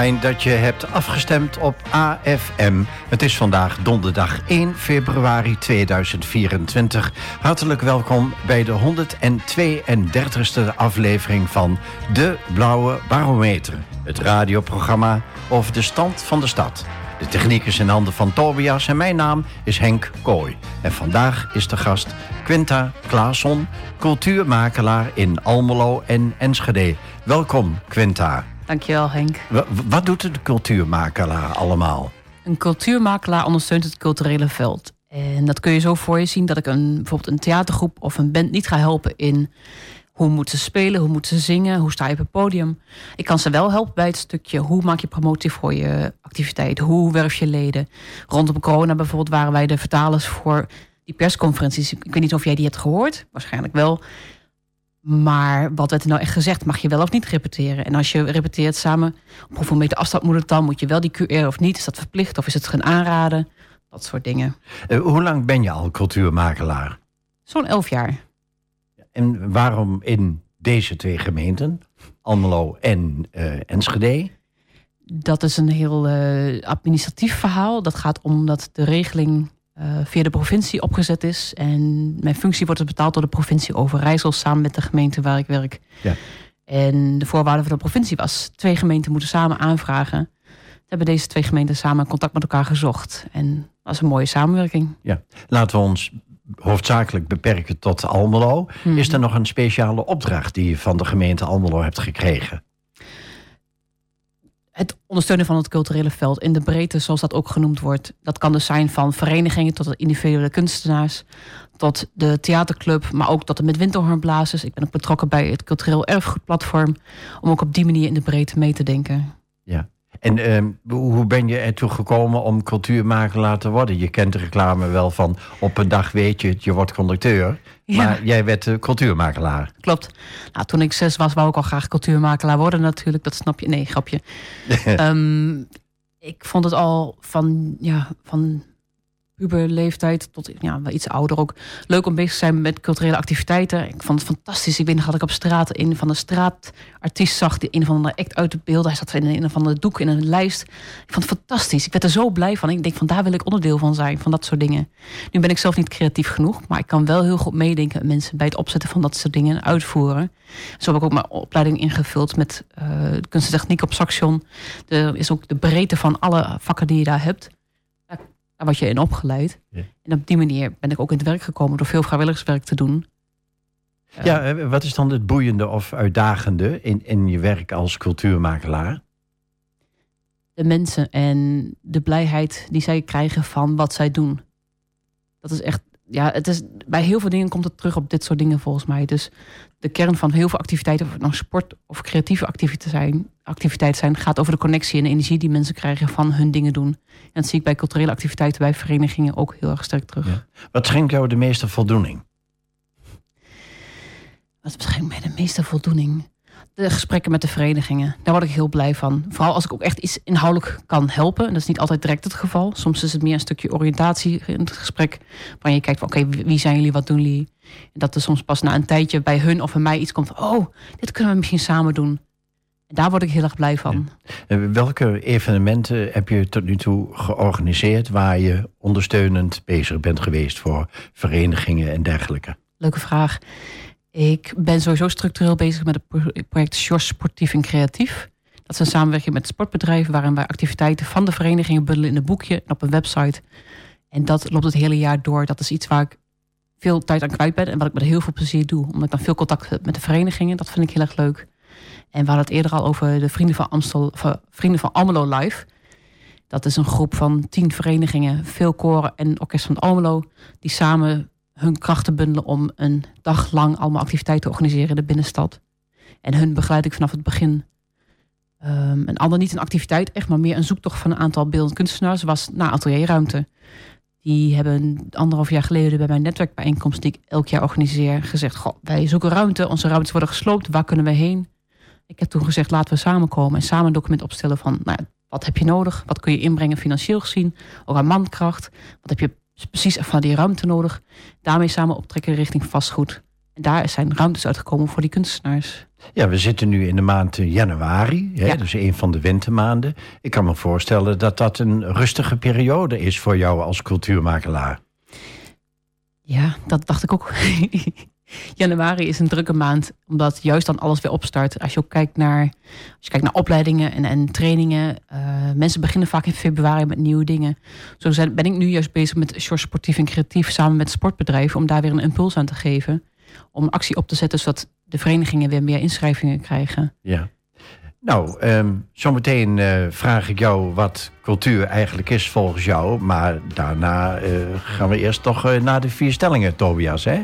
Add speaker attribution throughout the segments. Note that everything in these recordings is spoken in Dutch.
Speaker 1: Fijn dat je hebt afgestemd op AFM. Het is vandaag donderdag 1 februari 2024. Hartelijk welkom bij de 132e aflevering van De Blauwe Barometer. Het radioprogramma over de stand van de stad. De techniek is in handen van Tobias en mijn naam is Henk Kooi. En vandaag is de gast Quinta Klaasson, cultuurmakelaar in Almelo en Enschede. Welkom, Quinta.
Speaker 2: Dankjewel, Henk.
Speaker 1: wat doet de cultuurmakelaar allemaal?
Speaker 2: Een cultuurmakelaar ondersteunt het culturele veld. En dat kun je zo voor je zien dat ik een, bijvoorbeeld een theatergroep of een band niet ga helpen in hoe moeten ze spelen, hoe moeten ze zingen, hoe sta je op het podium. Ik kan ze wel helpen bij het stukje hoe maak je promotie voor je activiteit, hoe werf je leden. Rondom corona bijvoorbeeld waren wij de vertalers voor die persconferenties. Ik weet niet of jij die hebt gehoord, waarschijnlijk wel. Maar wat werd er nou echt gezegd? Mag je wel of niet repeteren? En als je repeteert samen, op hoeveel meter afstand moet het dan? Moet je wel die QR of niet? Is dat verplicht of is het geen aanraden? Dat soort dingen.
Speaker 1: Uh, hoe lang ben je al cultuurmakelaar?
Speaker 2: Zo'n elf jaar.
Speaker 1: En waarom in deze twee gemeenten, Almelo en uh, Enschede?
Speaker 2: Dat is een heel uh, administratief verhaal. Dat gaat om dat de regeling via de provincie opgezet is. En mijn functie wordt dus betaald door de provincie Overijssel samen met de gemeente waar ik werk. Ja. En de voorwaarde van de provincie was: twee gemeenten moeten samen aanvragen. Hebben deze twee gemeenten samen contact met elkaar gezocht. En dat is een mooie samenwerking.
Speaker 1: Ja, laten we ons hoofdzakelijk beperken tot Almelo. Mhm. Is er nog een speciale opdracht die je van de gemeente Almelo hebt gekregen?
Speaker 2: Het ondersteunen van het culturele veld in de breedte, zoals dat ook genoemd wordt. Dat kan dus zijn van verenigingen tot de individuele kunstenaars, tot de theaterclub, maar ook tot de met. Ik ben ook betrokken bij het cultureel erfgoedplatform, om ook op die manier in de breedte mee te denken.
Speaker 1: Ja. En uh, hoe ben je ertoe gekomen om cultuurmakelaar te worden? Je kent de reclame wel van op een dag weet je het, je wordt conducteur. Maar jij werd uh, cultuurmakelaar.
Speaker 2: Klopt. Nou, toen ik zes was, wou ik al graag cultuurmakelaar worden natuurlijk. Dat snap je. Nee, grapje. um, ik vond het al van, ja, van leeftijd tot ja, wel iets ouder ook. Leuk om bezig te zijn met culturele activiteiten. Ik vond het fantastisch. Ik weet nog ik op straat een van de straatartiest zag... die een van de act uit de beelden. Hij zat in een van de doek in een lijst. Ik vond het fantastisch. Ik werd er zo blij van. Ik denk van daar wil ik onderdeel van zijn, van dat soort dingen. Nu ben ik zelf niet creatief genoeg... maar ik kan wel heel goed meedenken met mensen... bij het opzetten van dat soort dingen uitvoeren. Zo heb ik ook mijn opleiding ingevuld met uh, op Saxion. Er is ook de breedte van alle vakken die je daar hebt daar word je in opgeleid. En op die manier ben ik ook in het werk gekomen door veel vrijwilligerswerk te doen.
Speaker 1: Ja, eh, wat is dan het boeiende of uitdagende in, in je werk als cultuurmakelaar?
Speaker 2: De mensen en de blijheid die zij krijgen van wat zij doen. Dat is echt ja, het is, bij heel veel dingen komt het terug op dit soort dingen volgens mij. Dus de kern van heel veel activiteiten, of het nou sport of creatieve activiteiten zijn, activiteit zijn, gaat over de connectie en de energie die mensen krijgen van hun dingen doen. En dat zie ik bij culturele activiteiten, bij verenigingen ook heel erg sterk terug.
Speaker 1: Wat schenkt jou de meeste voldoening?
Speaker 2: Wat schenkt mij de meeste voldoening? De gesprekken met de verenigingen. Daar word ik heel blij van. Vooral als ik ook echt iets inhoudelijk kan helpen. En dat is niet altijd direct het geval. Soms is het meer een stukje oriëntatie in het gesprek. Waar je kijkt van oké, wie zijn jullie, wat doen jullie? En dat er soms pas na een tijdje bij hun of bij mij iets komt. oh, dit kunnen we misschien samen doen. En daar word ik heel erg blij van.
Speaker 1: Welke evenementen heb je tot nu toe georganiseerd... waar je ondersteunend bezig bent geweest voor verenigingen en dergelijke?
Speaker 2: Leuke vraag. Ik ben sowieso structureel bezig met het project Sjors Sportief en Creatief. Dat is een samenwerking met sportbedrijven waarin wij activiteiten van de verenigingen bundelen in een boekje en op een website. En dat loopt het hele jaar door. Dat is iets waar ik veel tijd aan kwijt ben en wat ik met heel veel plezier doe. Omdat ik dan veel contact heb met de verenigingen. Dat vind ik heel erg leuk. En we hadden het eerder al over de Vrienden van, Amstel, Vrienden van Almelo Live. Dat is een groep van tien verenigingen, veel koren en orkest van Almelo... die samen hun krachten bundelen om een dag lang allemaal activiteiten te organiseren in de binnenstad. En hun begeleid ik vanaf het begin. Um, een ander niet een activiteit, echt maar meer een zoektocht van een aantal beeldend kunstenaars was naar atelierruimte. Die hebben anderhalf jaar geleden bij mijn netwerkbijeenkomst die ik elk jaar organiseer gezegd: Goh, wij zoeken ruimte, onze ruimtes worden gesloopt, waar kunnen we heen? Ik heb toen gezegd: laten we samenkomen en samen een document opstellen van nou, wat heb je nodig, wat kun je inbrengen financieel gezien, ook aan mankracht, wat heb je precies van die ruimte nodig. Daarmee samen optrekken richting vastgoed. En En daar zijn ruimtes uitgekomen voor die kunstenaars.
Speaker 3: Ja, we zitten nu in de maand januari, hè,
Speaker 2: Ja.
Speaker 3: dus een van de wintermaanden. Ik kan me voorstellen dat dat een rustige periode is voor jou als cultuurmakelaar.
Speaker 2: Ja, dat dacht ik ook. Januari is een drukke maand, omdat juist dan alles weer opstart. Als je ook kijkt naar, als je kijkt naar opleidingen en, en trainingen. eh, mensen beginnen vaak in februari met nieuwe dingen. Zo ben ik nu juist bezig met Short Sportief en Creatief samen met sportbedrijven. Om daar weer een impuls aan te geven. Om actie op te zetten, zodat de verenigingen weer meer inschrijvingen krijgen.
Speaker 3: Ja. Nou, ehm, zometeen eh, vraag ik jou wat cultuur eigenlijk is volgens jou. Maar daarna eh, gaan we eerst toch naar de vier stellingen, Tobias, hè?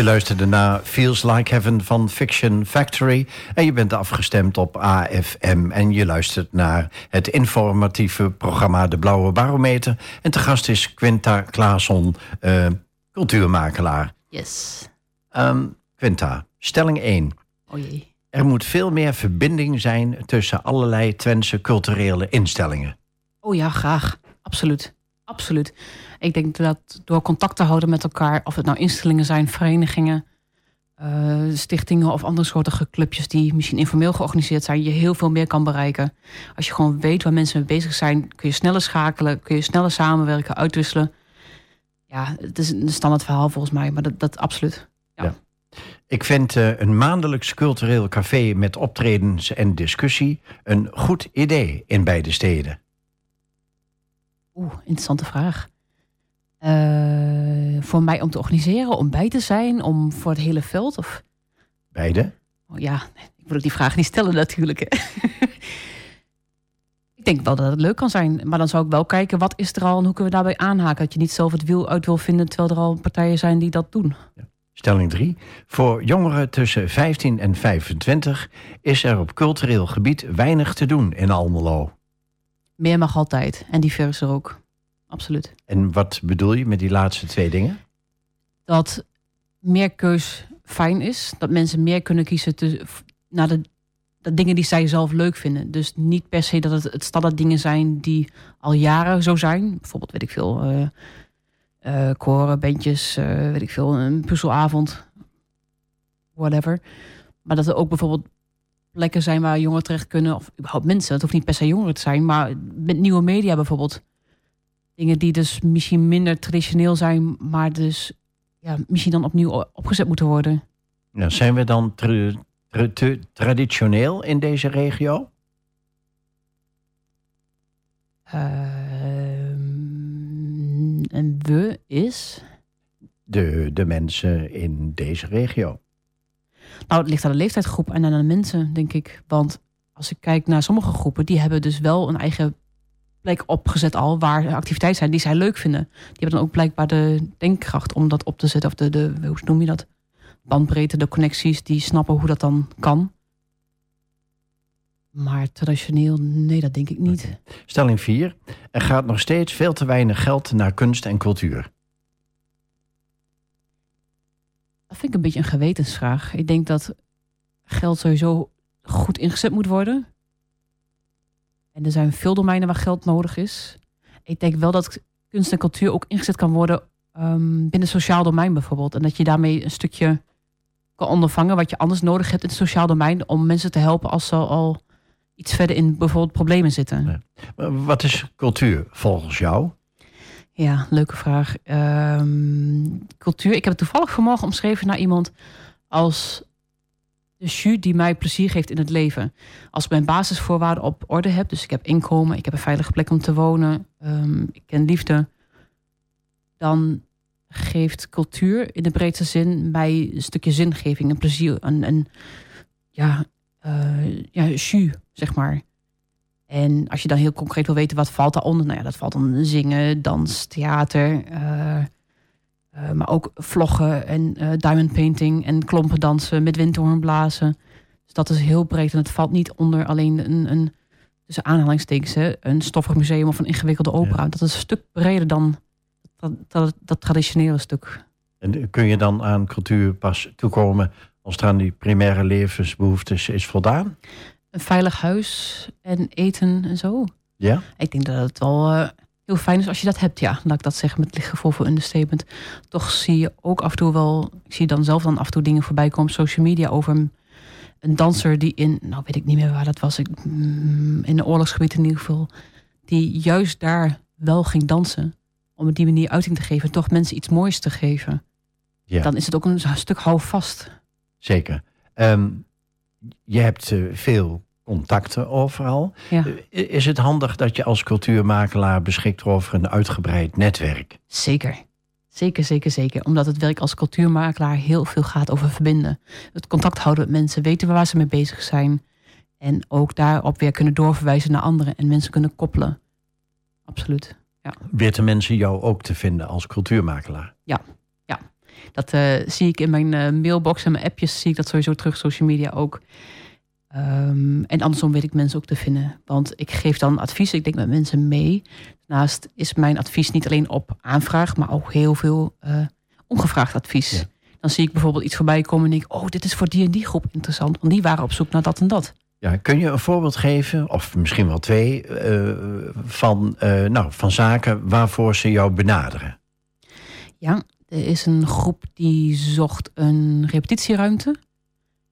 Speaker 3: Je luisterde naar Feels Like Heaven van Fiction Factory. En je bent afgestemd op AFM. En je luistert naar het informatieve programma De Blauwe Barometer. En te gast is Quinta Klaasson, eh, cultuurmakelaar.
Speaker 2: Yes.
Speaker 3: Ehm, Quinta, stelling 1.
Speaker 2: Oh jee.
Speaker 3: Er moet veel meer verbinding zijn tussen allerlei Twentse culturele instellingen.
Speaker 2: Oh ja, graag. Absoluut. Absoluut. Ik denk dat door contact te houden met elkaar, of het nou instellingen zijn, verenigingen, eh, stichtingen of andere soorten clubjes die misschien informeel georganiseerd zijn, je heel veel meer kan bereiken. Als je gewoon weet waar mensen mee bezig zijn, kun je sneller schakelen, kun je sneller samenwerken, uitwisselen. Ja, het is een standaard verhaal volgens mij, maar dat, dat absoluut.
Speaker 3: Ik vind eh, een maandelijks cultureel café met optredens en discussie een goed idee in beide steden.
Speaker 2: Oeh, interessante vraag. Eh, voor mij om te organiseren, om bij te zijn, om voor het hele veld? Of,
Speaker 1: Beide?
Speaker 2: oh, ja, ik wil ook die vraag niet stellen natuurlijk. hè. ik denk wel dat het leuk kan zijn. Maar dan zou ik wel kijken, wat is er al en hoe kunnen we daarbij aanhaken? Dat je niet zelf het wiel uit wil vinden, terwijl er al partijen zijn die dat doen.
Speaker 1: Stelling 3. Voor jongeren tussen 15 en 25 is er op cultureel gebied weinig te doen in Almelo.
Speaker 2: Meer mag altijd. En divers er ook. Absoluut.
Speaker 1: En wat bedoel je met die laatste twee dingen?
Speaker 2: Dat meer keus fijn is. Dat mensen meer kunnen kiezen te, naar de, de dingen die zij zelf leuk vinden. Dus niet per se dat het, het standaard dingen zijn die al jaren zo zijn. Bijvoorbeeld, weet ik veel, eh, koren, bandjes, eh, weet ik veel, een puzzelavond. Whatever. Maar dat er ook bijvoorbeeld plekken zijn waar jongeren terecht kunnen. Of überhaupt mensen. Het hoeft niet per se jongeren te zijn. Maar met nieuwe media bijvoorbeeld. Dingen die dus misschien minder traditioneel zijn. Maar dus ja, misschien dan opnieuw opgezet moeten worden.
Speaker 1: Nou, zijn we dan tra- tra- te traditioneel in deze regio?
Speaker 2: Ehm, en we is...
Speaker 1: De, de mensen in deze regio.
Speaker 2: Nou, het ligt aan de leeftijdsgroep en aan de mensen, denk ik. Want als ik kijk naar sommige groepen, die hebben dus wel een eigen plek opgezet al, waar activiteiten zijn die zij leuk vinden. Die hebben dan ook blijkbaar de denkkracht om dat op te zetten. Of de, de hoe noem je dat? Bandbreedte, de connecties, die snappen hoe dat dan kan. Maar traditioneel, nee, dat denk ik niet.
Speaker 1: Stelling 4. Er gaat nog steeds veel te weinig geld naar kunst en cultuur.
Speaker 2: Dat vind ik een beetje een gewetensvraag. Ik denk dat geld sowieso goed ingezet moet worden. En er zijn veel domeinen waar geld nodig is. Ik denk wel dat kunst en cultuur ook ingezet kan worden ehm, binnen het sociaal domein bijvoorbeeld. En dat je daarmee een stukje kan ondervangen wat je anders nodig hebt in het sociaal domein. Om mensen te helpen als ze al iets verder in bijvoorbeeld problemen zitten.
Speaker 1: Wat is cultuur volgens jou?
Speaker 2: Ja, leuke vraag. Ehm, cultuur. Ik heb het toevallig vanmorgen omschreven naar iemand als de jus die mij plezier geeft in het leven. Als ik mijn basisvoorwaarden op orde heb, dus ik heb inkomen, ik heb een veilige plek om te wonen, ehm, ik ken liefde, dan geeft cultuur in de breedste zin mij een stukje zingeving en plezier. En, en ja, eh, ja, jus, zeg maar. En als je dan heel concreet wil weten wat valt daaronder, nou ja, dat valt dan zingen, dans, theater, eh, eh, maar ook vloggen en eh, diamond painting en klompen dansen met windhoorn blazen. Dus dat is heel breed en het valt niet onder alleen een, een tussen aanhalingstekens, hè, een stoffig museum of een ingewikkelde opera.
Speaker 1: Ja.
Speaker 2: Dat is een stuk breder dan dat, dat, dat traditionele stuk.
Speaker 1: En kun je dan aan cultuur pas toekomen als er aan die primaire levensbehoeftes is voldaan?
Speaker 2: Een veilig huis en eten en zo.
Speaker 1: Ja?
Speaker 2: Ik denk dat het wel eh, heel fijn is als je dat hebt, ja. Laat ik dat zeggen met licht gevoel voor understatement. Toch zie je ook af en toe wel... Ik zie dan zelf dan af en toe dingen voorbij komen op social media... over een, een danser die in... Nou, weet ik niet meer waar dat was. Ik, mm, in een oorlogsgebied in ieder geval. Die juist daar wel ging dansen. Om op die manier uiting te geven. En toch mensen iets moois te geven.
Speaker 1: Ja,
Speaker 2: Dan is het ook een stuk houvast.
Speaker 1: zeker. Ehm, je hebt eh, veel contacten overal.
Speaker 2: Ja.
Speaker 1: Eh, Is het handig dat je als cultuurmakelaar beschikt over een uitgebreid netwerk?
Speaker 2: Zeker. Zeker, zeker, zeker. Omdat het werk als cultuurmakelaar heel veel gaat over verbinden. Het contact houden met mensen, weten waar ze mee bezig zijn. En ook daarop weer kunnen doorverwijzen naar anderen en mensen kunnen koppelen. Absoluut.
Speaker 1: Weten mensen jou ook te vinden als cultuurmakelaar?
Speaker 2: Dat eh, zie ik in mijn eh, mailbox en mijn appjes, zie ik dat sowieso terug, social media ook. Ehm, en andersom weet ik mensen ook te vinden. Want ik geef dan advies, ik denk met mensen mee. Daarnaast is mijn advies niet alleen op aanvraag, maar ook heel veel eh, ongevraagd advies.
Speaker 1: Ja.
Speaker 2: Dan zie ik bijvoorbeeld iets voorbij komen en denk ik, oh, dit is voor die en die groep interessant. Want die waren op zoek naar dat en dat.
Speaker 1: Ja, kun je een voorbeeld geven, of misschien wel twee, eh, van, eh, nou, van zaken waarvoor ze jou benaderen?
Speaker 2: Ja, er is een groep die zocht een repetitieruimte.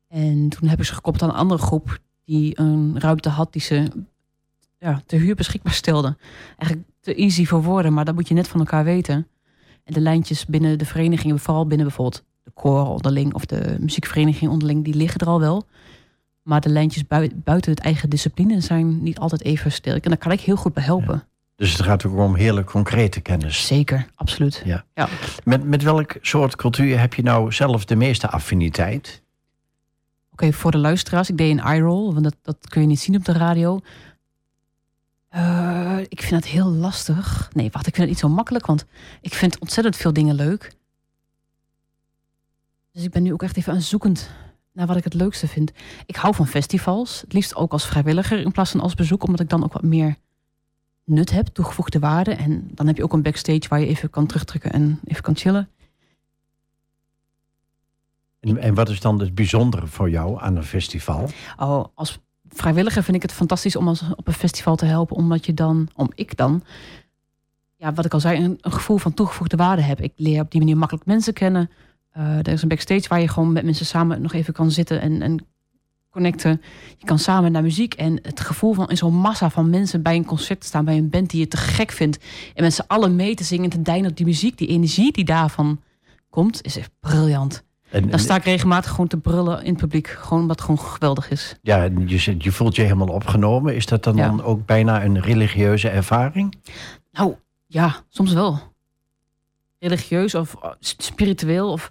Speaker 2: En toen heb ik ze gekoppeld aan een andere groep die een ruimte had die ze ja, te huur beschikbaar stelde. Eigenlijk te easy voor woorden, maar dat moet je net van elkaar weten. En de lijntjes binnen de verenigingen, vooral binnen bijvoorbeeld de koor onderling of de muziekvereniging onderling, die liggen er al wel. Maar de lijntjes bui- buiten het eigen discipline zijn niet altijd even sterk. En daar kan ik heel goed bij helpen.
Speaker 1: Dus het gaat ook om hele concrete kennis.
Speaker 2: Zeker, absoluut.
Speaker 1: Ja.
Speaker 2: Ja.
Speaker 1: Met, met welk soort cultuur heb je nou zelf de meeste affiniteit?
Speaker 2: Oké, voor de luisteraars, ik deed een eye-roll, want dat, dat kun je niet zien op de radio. Eh, ik vind het heel lastig. Nee, wacht, ik vind het niet zo makkelijk, want ik vind ontzettend veel dingen leuk. Dus ik ben nu ook echt even aan zoekend naar wat ik het leukste vind. Ik hou van festivals, het liefst ook als vrijwilliger in plaats van als bezoek, omdat ik dan ook wat meer nut heb, toegevoegde waarde. En dan heb je ook een backstage waar je even kan terugtrekken en even kan chillen.
Speaker 1: En, wat is dan het bijzondere voor jou aan een festival?
Speaker 2: Oh, als vrijwilliger vind ik het fantastisch om als, op een festival te helpen, omdat je dan, om ik dan, ja, wat ik al zei, een, gevoel van toegevoegde waarde heb. Ik leer op die manier makkelijk mensen kennen. Eh, er is een backstage waar je gewoon met mensen samen nog even kan zitten en, en connecten. Je kan samen naar muziek en het gevoel van in zo'n massa van mensen bij een concert staan, bij een band die je te gek vindt. En met z'n allen mee te zingen en te deinen op die muziek, die energie die daarvan komt, is echt briljant.
Speaker 1: En,
Speaker 2: Dan sta ik regelmatig gewoon te brullen in het publiek. Gewoon omdat het gewoon geweldig is.
Speaker 1: ja, je, je voelt je helemaal opgenomen. Is dat dan,
Speaker 2: Ja.
Speaker 1: dan ook bijna een religieuze ervaring?
Speaker 2: Nou, ja, soms wel. Religieus of uh, spiritueel of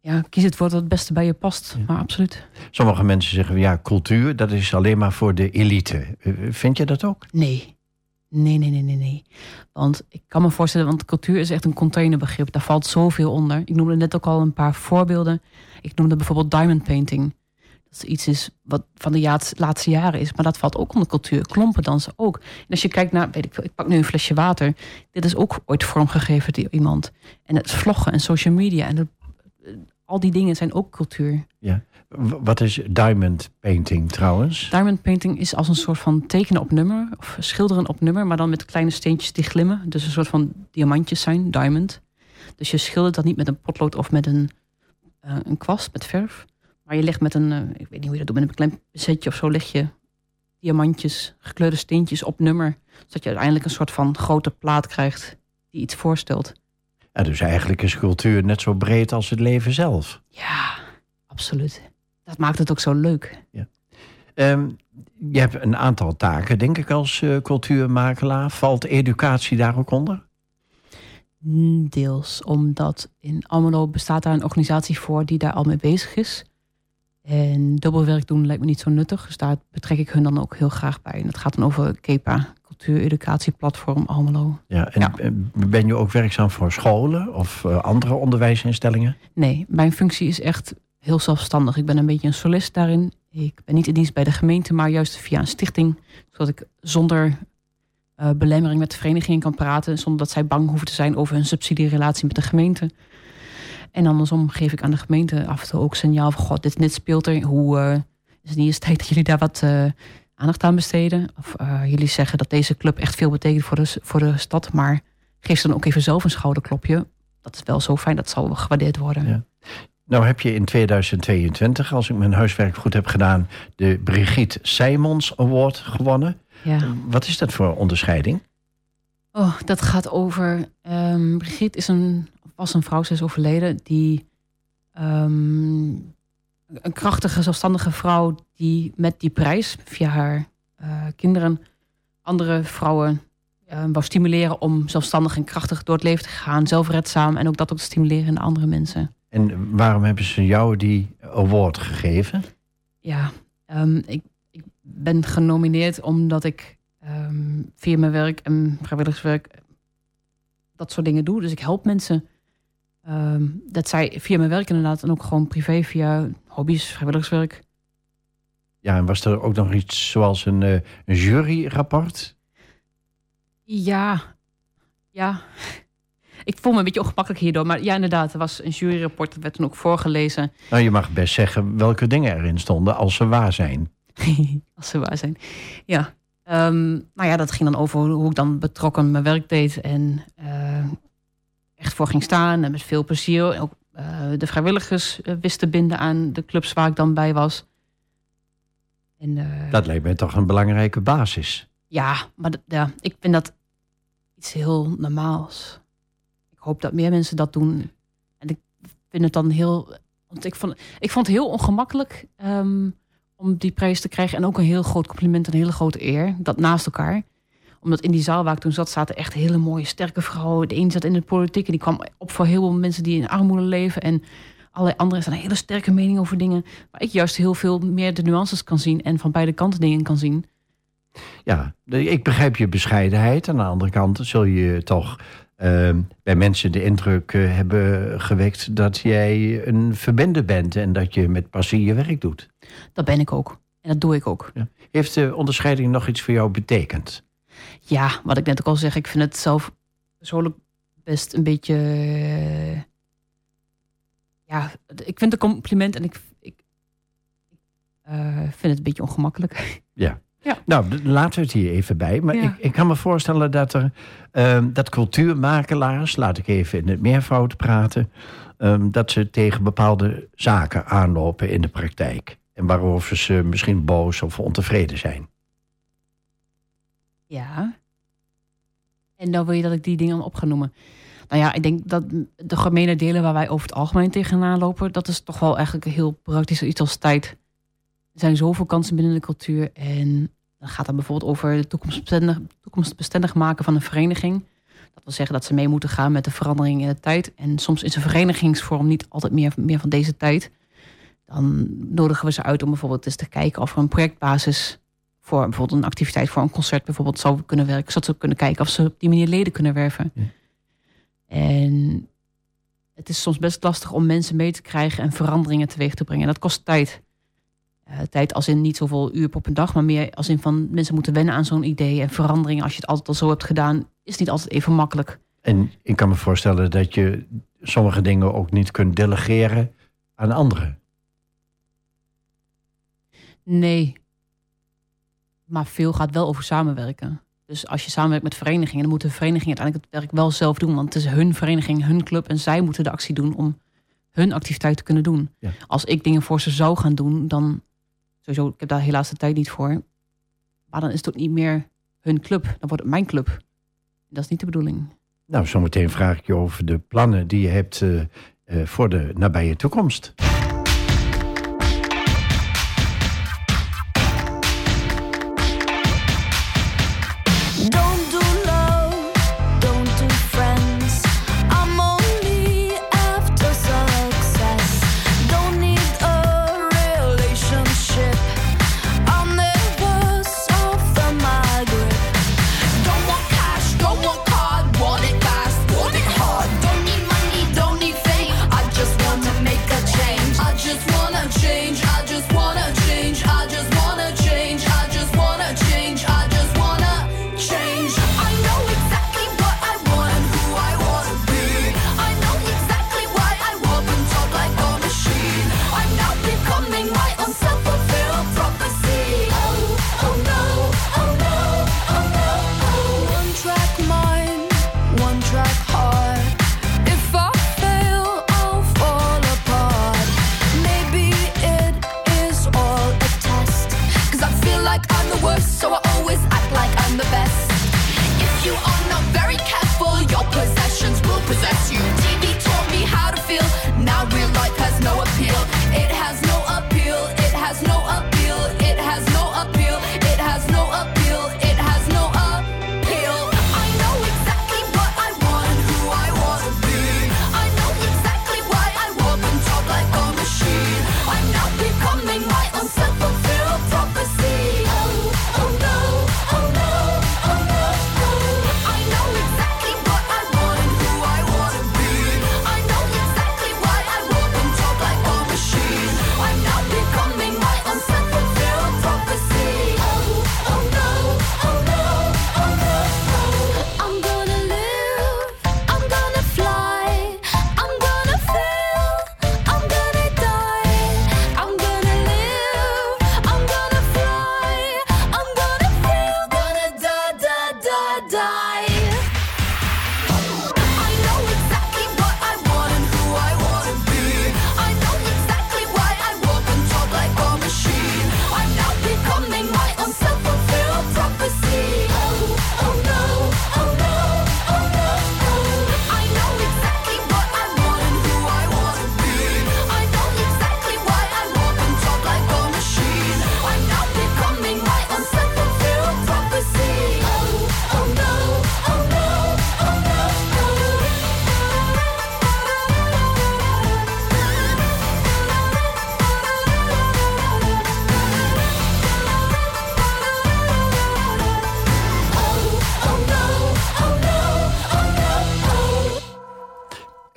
Speaker 2: ja, kies het woord dat het beste bij je past.
Speaker 1: Ja.
Speaker 2: Maar absoluut.
Speaker 1: Sommige mensen zeggen, ja, cultuur, dat is alleen maar voor de elite. Eh, Vind je dat ook?
Speaker 2: Nee. Nee, nee, nee, nee, nee. Want ik kan me voorstellen, want cultuur is echt een containerbegrip. Daar valt zoveel onder. Ik noemde net ook al een paar voorbeelden. Ik noemde bijvoorbeeld diamond painting. Dat is iets is wat van de laatste jaren is. Maar dat valt ook onder cultuur. Klompen dansen ook. En als je kijkt naar, weet ik veel, ik pak nu een flesje water. Dit is ook ooit vormgegeven door iemand. En het vloggen en social media en de- al die dingen zijn ook cultuur.
Speaker 1: W- Wat is diamond painting trouwens?
Speaker 2: Diamond painting is als een soort van tekenen op nummer. Of schilderen op nummer, maar dan met kleine steentjes die glimmen. Dus een soort van diamantjes zijn, diamond. Dus je schildert dat niet met een potlood of met een, eh, een kwast, met verf. Maar je legt met een, eh, ik weet niet hoe je dat doet, met een klein setje of zo leg je diamantjes, gekleurde steentjes op nummer. Zodat je uiteindelijk een soort van grote plaat krijgt die iets voorstelt.
Speaker 1: Ja, dus eigenlijk is cultuur net zo breed als het leven zelf.
Speaker 2: Ja, absoluut. Dat maakt het ook zo leuk.
Speaker 1: Ehm, je hebt een aantal taken, denk ik, als eh, cultuurmakelaar. Valt educatie daar ook onder?
Speaker 2: Mm, Deels omdat in Almelo bestaat daar een organisatie voor die daar al mee bezig is. En dubbelwerk doen lijkt me niet zo nuttig. Dus daar betrek ik hun dan ook heel graag bij. En dat gaat dan over KEPA, Cultuur Educatieplatform Almelo.
Speaker 1: Ja, en
Speaker 2: Ja.
Speaker 1: eh, ben je ook werkzaam voor scholen of eh, andere onderwijsinstellingen?
Speaker 2: Nee, mijn functie is echt heel zelfstandig. Ik ben een beetje een solist daarin. Ik ben niet in dienst bij de gemeente, maar juist via een stichting. Zodat ik zonder eh, belemmering met de vereniging kan praten. Zonder dat zij bang hoeven te zijn over hun subsidierelatie met de gemeente. En andersom geef ik aan de gemeente af en toe ook signaal van... God, dit, dit speelt er. Hoe eh, is het niet eens tijd dat jullie daar wat eh, aandacht aan besteden? Of jullie zeggen dat deze club echt veel betekent voor de, voor de stad. Maar geef ze dan ook even zelf een schouderklopje. Dat is wel zo fijn, dat zal gewaardeerd worden.
Speaker 1: Ja. Nou heb je in 2022, als ik mijn huiswerk goed heb gedaan... de Brigitte Simons Award gewonnen.
Speaker 2: Ja.
Speaker 1: Wat is dat voor onderscheiding?
Speaker 2: Oh, dat gaat over. ehm Brigitte is een, was een vrouw, ze is overleden, die. ehm, een krachtige, zelfstandige vrouw die met die prijs via haar eh, kinderen andere vrouwen eh, wou stimuleren om zelfstandig en krachtig door het leven te gaan, zelfredzaam en ook dat ook te stimuleren in andere mensen.
Speaker 1: En waarom hebben ze jou die award gegeven?
Speaker 2: Ja, ehm, ik, ik ben genomineerd omdat ik ehm, via mijn werk en vrijwilligerswerk dat soort dingen doe. Dus ik help mensen. Ehm, dat zij via mijn werk inderdaad en ook gewoon privé via hobby's, vrijwilligerswerk.
Speaker 1: Ja, en was er ook nog iets zoals een, eh, een juryrapport?
Speaker 2: Ja, ja. Ik voel me een beetje ongemakkelijk hierdoor. Maar ja, inderdaad, er was een juryrapport. Dat werd toen ook voorgelezen.
Speaker 1: Nou, je mag best zeggen welke dingen erin stonden als ze waar zijn.
Speaker 2: Als ze waar zijn. Ja. Ehm, nou ja, dat ging dan over hoe ik dan betrokken mijn werk deed. En eh, echt voor ging staan. En met veel plezier ook eh, de vrijwilligers eh, wist te binden aan de clubs waar ik dan bij was. En,
Speaker 1: Dat lijkt mij toch een belangrijke basis.
Speaker 2: Ja, maar ja, ik vind dat iets heel normaals. Hoop dat meer mensen dat doen. En ik vind het dan heel. Want ik vond, ik vond het heel ongemakkelijk ehm, om die prijs te krijgen. En ook een heel groot compliment, een hele grote eer. Dat naast elkaar. Omdat in die zaal waar ik toen zat, zaten echt hele mooie, sterke vrouwen. De een zat in de politiek en die kwam op voor heel veel mensen die in armoede leven. En allerlei anderen zijn een hele sterke mening over dingen. Waar ik juist heel veel meer de nuances kan zien en van beide kanten dingen kan zien.
Speaker 1: Ja, ik begrijp je bescheidenheid. Aan de andere kant zul je toch ehm, bij mensen de indruk eh, hebben gewekt dat jij een verbinder bent en dat je met passie je werk doet.
Speaker 2: Dat ben ik ook. En dat doe ik ook.
Speaker 1: Heeft de onderscheiding nog iets voor jou betekend?
Speaker 2: Ja, wat ik net ook al zeg, ik vind het zelf persoonlijk best een beetje. eh, Ja, ik vind het een compliment en ik, ik eh, vind het een beetje ongemakkelijk.
Speaker 1: Nou, d- laten we het hier even bij. Maar
Speaker 2: Ja.
Speaker 1: ik, ik kan me voorstellen dat er ehm, dat cultuurmakelaars, laat ik even in het meervoud praten, ehm, dat ze tegen bepaalde zaken aanlopen in de praktijk. En waarover ze misschien boos of ontevreden zijn.
Speaker 2: Ja. En dan wil je dat ik die dingen op ga noemen. Nou ja, ik denk dat de gemene delen waar wij over het algemeen tegenaan lopen, dat is toch wel eigenlijk heel praktisch iets als tijd. Er zijn zoveel kansen binnen de cultuur. En dan gaat het bijvoorbeeld over het toekomstbestendig, toekomstbestendig maken van een vereniging. Dat wil zeggen dat ze mee moeten gaan met de verandering in de tijd. En soms is een verenigingsvorm niet altijd meer, meer van deze tijd. Dan nodigen we ze uit om bijvoorbeeld eens te kijken of er een projectbasis voor bijvoorbeeld een activiteit voor een concert bijvoorbeeld zou kunnen werken. Zodat ze kunnen kijken of ze op die manier leden kunnen werven.
Speaker 1: Ja.
Speaker 2: En het is soms best lastig om mensen mee te krijgen en veranderingen teweeg te brengen. En dat kost tijd. Eh, tijd als in niet zoveel uur op een dag, maar meer als in van mensen moeten wennen aan zo'n idee. En veranderingen, als je het altijd al zo hebt gedaan, is niet altijd even makkelijk.
Speaker 1: En ik kan me voorstellen dat je sommige dingen ook niet kunt delegeren aan anderen.
Speaker 2: Nee. Maar veel gaat wel over samenwerken. Dus als je samenwerkt met verenigingen, dan moeten verenigingen uiteindelijk het werk wel zelf doen. Want het is hun vereniging, hun club en zij moeten de actie doen om hun activiteit te kunnen doen.
Speaker 1: Ja.
Speaker 2: Als ik dingen voor ze zou gaan doen, dan sowieso, ik heb daar helaas de tijd niet voor. Maar dan is het ook niet meer hun club, dan wordt het mijn club. Dat is niet de bedoeling.
Speaker 1: Nou, zometeen vraag ik je over de plannen die je hebt eh, eh, voor de nabije toekomst.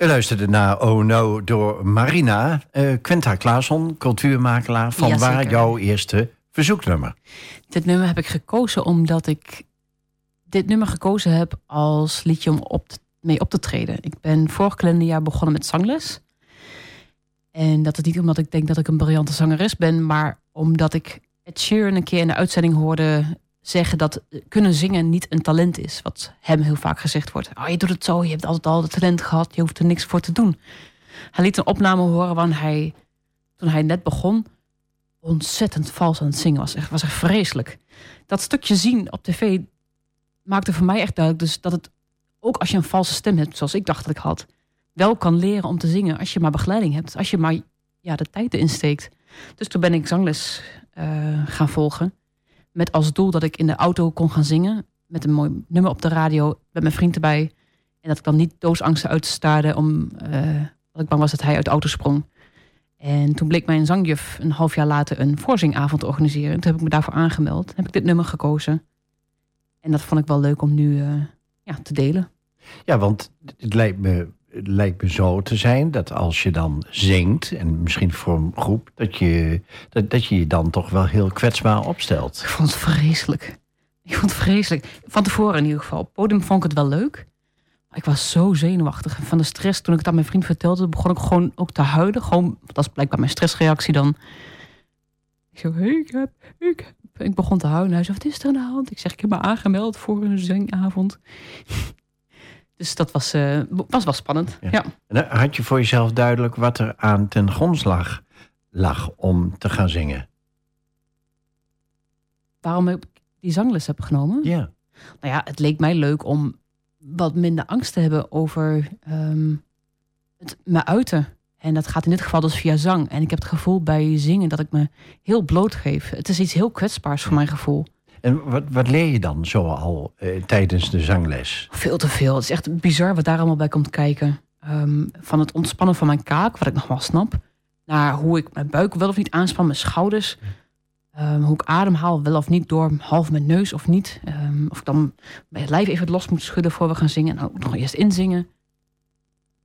Speaker 1: U luisterde naar Oh No door Marina. eh Quinta Klaasson, cultuurmakelaar. Van waar jouw eerste verzoeknummer?
Speaker 2: Dit nummer heb ik gekozen omdat ik dit nummer gekozen heb als liedje om op te- mee op te treden. Ik ben vorig kalenderjaar begonnen met zangles. En dat is niet omdat ik denk dat ik een briljante zangeres ben, maar omdat ik Ed Sheeran een keer in de uitzending hoorde zeggen dat kunnen zingen niet een talent is. Wat hem heel vaak gezegd wordt. Oh, je doet het zo, je hebt altijd al het talent gehad, je hoeft er niks voor te doen. Hij liet een opname horen waarin hij, toen hij net begon, ontzettend vals aan het zingen was. Echt, was echt vreselijk. Dat stukje zien op tv maakte voor mij echt duidelijk dus dat het ook als je een valse stem hebt, zoals ik dacht dat ik had, wel kan leren om te zingen als je maar begeleiding hebt, als je maar ja, de tijd erin steekt. Dus toen ben ik zangles eh, gaan volgen. Met als doel dat ik in de auto kon gaan zingen. Met een mooi nummer op de radio. Met mijn vriend erbij. En dat ik dan niet doodsangsten uitstaarde. Om, eh dat ik bang was dat hij uit de auto sprong. En toen bleek mijn zangjuf een half jaar later een voorzingavond te organiseren. En toen heb ik me daarvoor aangemeld. Heb ik dit nummer gekozen. En dat vond ik wel leuk om nu eh, ja, te delen.
Speaker 1: Ja, want het lijkt me, lijkt me zo te zijn dat als je dan zingt, en misschien voor een groep, dat je dat, dat je je dan toch wel heel kwetsbaar opstelt.
Speaker 2: Ik vond het vreselijk. Ik vond het vreselijk. Van tevoren in ieder geval. Op podium vond ik het wel leuk. Maar ik was zo zenuwachtig. En van de stress, toen ik het aan mijn vriend vertelde, begon ik gewoon ook te huilen. Gewoon, dat is blijkbaar mijn stressreactie dan. Ik ik heb, ik. Ik begon te huilen. Hij zei, wat is er aan de hand? Ik zeg, ik heb me aangemeld voor een zangavond. Dus dat was, eh, was wel spannend.
Speaker 1: Ja. Dan had je voor jezelf duidelijk wat er aan ten grondslag lag om te gaan zingen?
Speaker 2: Waarom ik die zangles heb genomen?
Speaker 1: Ja.
Speaker 2: nou ja, het leek mij leuk om wat minder angst te hebben over ehm, het me uiten. En dat gaat in dit geval dus via zang. En ik heb het gevoel bij zingen dat ik me heel blootgeef. Het is iets heel kwetsbaars voor mijn gevoel.
Speaker 1: En wat, wat leer je dan zo al eh, tijdens de zangles?
Speaker 2: Veel te veel. Het is echt bizar wat daar allemaal bij komt kijken. Ehm, van het ontspannen van mijn kaak, wat ik nog wel snap. Naar hoe ik mijn buik wel of niet aanspan, mijn schouders. Ehm, hoe ik ademhaal, wel of niet, door half mijn neus of niet. Ehm, of ik dan mijn lijf even los moet schudden voor we gaan zingen. En ook nog eerst inzingen.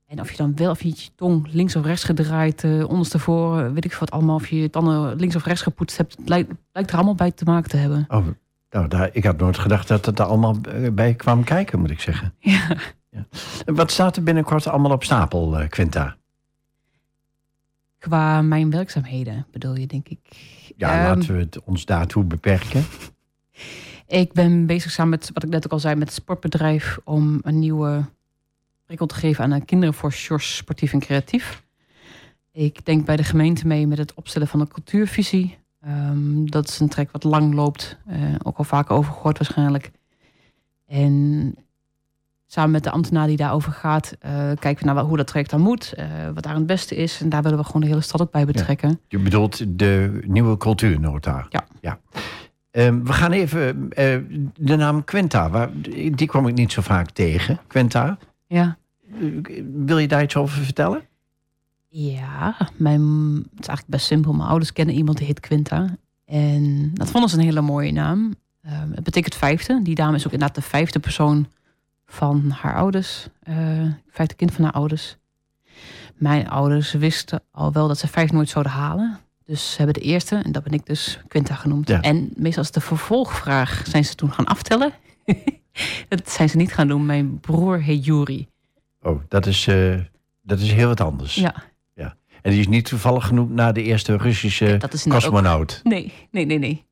Speaker 2: En of je dan wel of niet je tong links of rechts gedraaid, eh onderstevoren, weet ik veel wat allemaal. Of je je tanden links of rechts gepoetst hebt. Het lijkt, lijkt er allemaal bij te maken te hebben.
Speaker 1: Oh, nou, daar, ik had nooit gedacht dat het er allemaal bij kwam kijken, moet ik zeggen.
Speaker 2: Ja.
Speaker 1: En wat staat er binnenkort allemaal op stapel, eh, Quinta?
Speaker 2: Qua mijn werkzaamheden bedoel je, denk ik.
Speaker 1: Ja,
Speaker 2: Ehm,
Speaker 1: laten we het ons daartoe beperken.
Speaker 2: Ik ben bezig samen met, wat ik net ook al zei, met het sportbedrijf om een nieuwe prikkel te geven aan de kinderen voor Sjors Sportief en Creatief. Ik denk bij de gemeente mee met het opstellen van een cultuurvisie. Ehm, dat is een trek wat lang loopt, eh, ook al vaker over gehoord waarschijnlijk. En samen met de ambtenaar die daarover gaat, eh, kijken we naar hoe dat traject dan moet, eh, wat daar het beste is. En daar willen we gewoon de hele stad ook bij betrekken.
Speaker 1: Je bedoelt de nieuwe cultuurnota?
Speaker 2: Ja.
Speaker 1: ja. Ehm, we gaan even de naam Quinta, waar, die kwam ik niet zo vaak tegen. Quinta,
Speaker 2: Ja.
Speaker 1: wil je daar iets over vertellen?
Speaker 2: Ja, mijn, het is eigenlijk best simpel. Mijn ouders kennen iemand die heet Quinta. En dat vonden ze een hele mooie naam. Ehm, het betekent vijfde. Die dame is ook inderdaad de vijfde persoon van haar ouders. eh vijfde kind van haar ouders. Mijn ouders wisten al wel dat ze vijf nooit zouden halen. Dus ze hebben de eerste, en dat ben ik dus, Quinta genoemd.
Speaker 1: Ja.
Speaker 2: En meestal als de vervolgvraag zijn ze toen gaan aftellen. dat zijn ze niet gaan doen. Mijn broer heet Juri.
Speaker 1: Oh, dat is, eh, dat is heel wat anders.
Speaker 2: Ja,
Speaker 1: En die is niet toevallig genoemd naar de eerste Russische
Speaker 2: ook-
Speaker 1: cosmonaut.
Speaker 2: nee, nee, nee, nee.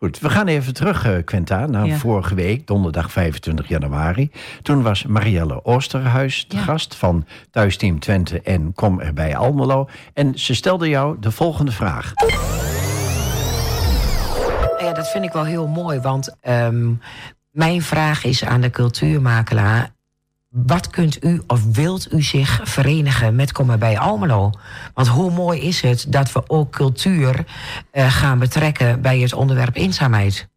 Speaker 1: Goed, we gaan even terug, eh, Quinta, naar
Speaker 2: Ja.
Speaker 1: vorige week, donderdag 25 januari. Toen was Marielle Oosterhuis de
Speaker 2: Ja.
Speaker 1: gast van Thuisteam Twente en Kom erbij Almelo. En ze stelde jou de volgende vraag.
Speaker 4: Ja, dat vind ik wel heel mooi, want ehm, mijn vraag is aan de cultuurmakelaar. Wat kunt u of wilt u zich verenigen met Kom maar bij Almelo? Want hoe mooi is het dat we ook cultuur eh, gaan betrekken bij het onderwerp eenzaamheid?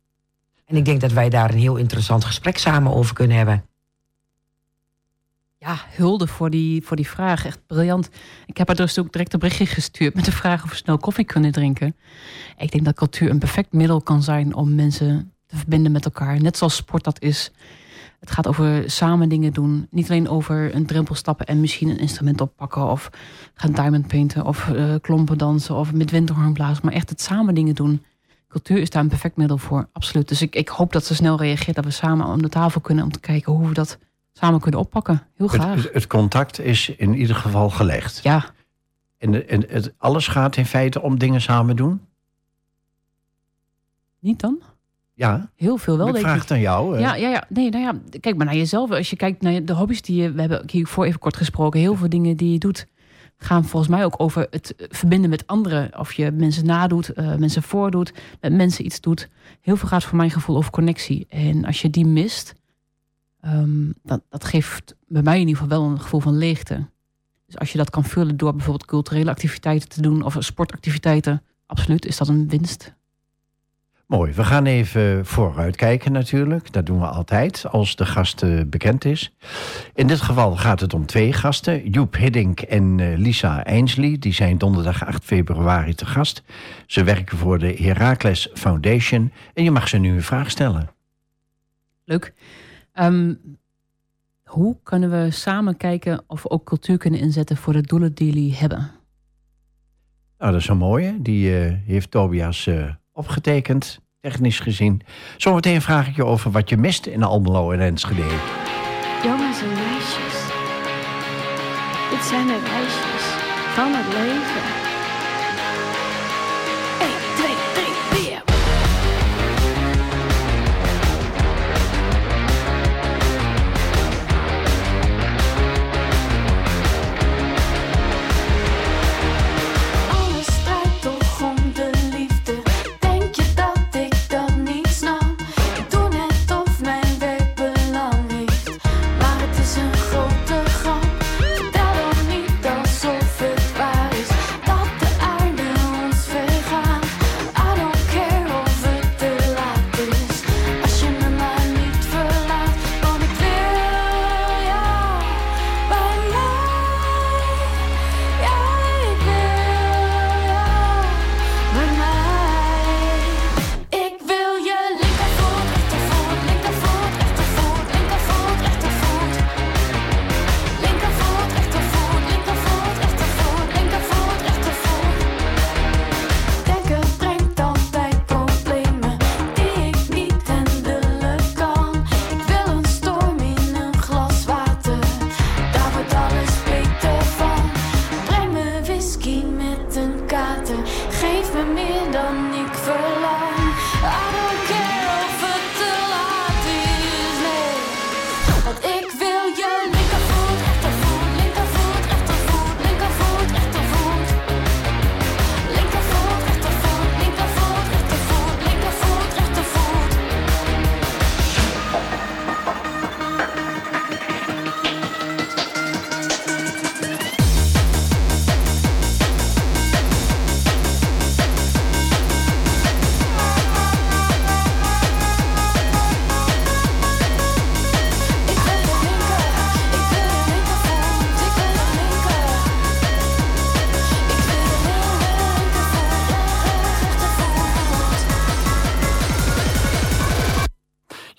Speaker 4: En ik denk dat wij daar een heel interessant gesprek samen over kunnen hebben.
Speaker 2: Ja, hulde voor die, voor die vraag. Echt briljant. Ik heb haar dus ook direct een berichtje gestuurd met de vraag of we snel koffie kunnen drinken. Ik denk dat cultuur een perfect middel kan zijn om mensen te verbinden met elkaar. Net zoals sport dat is. Het gaat over samen dingen doen. Niet alleen over een drempel stappen en misschien een instrument oppakken. Of gaan diamond painten of eh, klompen dansen of met windhoorn blazen. Maar echt het samen dingen doen. Cultuur is daar een perfect middel voor, absoluut. Dus ik, ik hoop dat ze snel reageert. Dat we samen om de tafel kunnen om te kijken hoe we dat samen kunnen oppakken. Heel graag.
Speaker 1: Het, het contact is in ieder geval gelegd.
Speaker 2: Ja,
Speaker 1: En, en het, alles gaat in feite om dingen samen doen?
Speaker 2: niet dan?
Speaker 1: Ja,
Speaker 2: Heel veel wel,
Speaker 1: ik
Speaker 2: denk
Speaker 1: vraag
Speaker 2: ik.
Speaker 1: het aan jou. eh.
Speaker 2: Ja, ja, ja. Nee, nou ja, kijk maar naar jezelf. Als je kijkt naar de hobby's die je... We hebben hiervoor even kort gesproken. Heel veel dingen die je doet... gaan volgens mij ook over het verbinden met anderen. Of je mensen nadoet, eh, mensen voordoet. Met mensen iets doet. Heel veel gaat voor mijn gevoel over connectie. En als je die mist... ehm, dat, dat geeft bij mij in ieder geval wel een gevoel van leegte. Dus als je dat kan vullen door bijvoorbeeld culturele activiteiten te doen... of sportactiviteiten... absoluut is dat een winst.
Speaker 1: Mooi, we gaan even vooruitkijken natuurlijk. Dat doen we altijd als de gast bekend is. In dit geval gaat het om twee gasten. Joep Hiddink en eh, Lisa Ainsley. Die zijn donderdag 8 februari te gast. Ze werken voor de Heracles Foundation. En je mag ze nu een vraag stellen.
Speaker 2: Leuk. Ehm, hoe kunnen we samen kijken of we ook cultuur kunnen inzetten voor de doelen die jullie hebben?
Speaker 1: Nou, dat is een mooie. Die eh, heeft Tobias eh, opgetekend, technisch gezien. Zometeen vraag ik je over wat je mist in Almelo en Enschede.
Speaker 5: Jongens en meisjes, dit zijn de reisjes van het leven.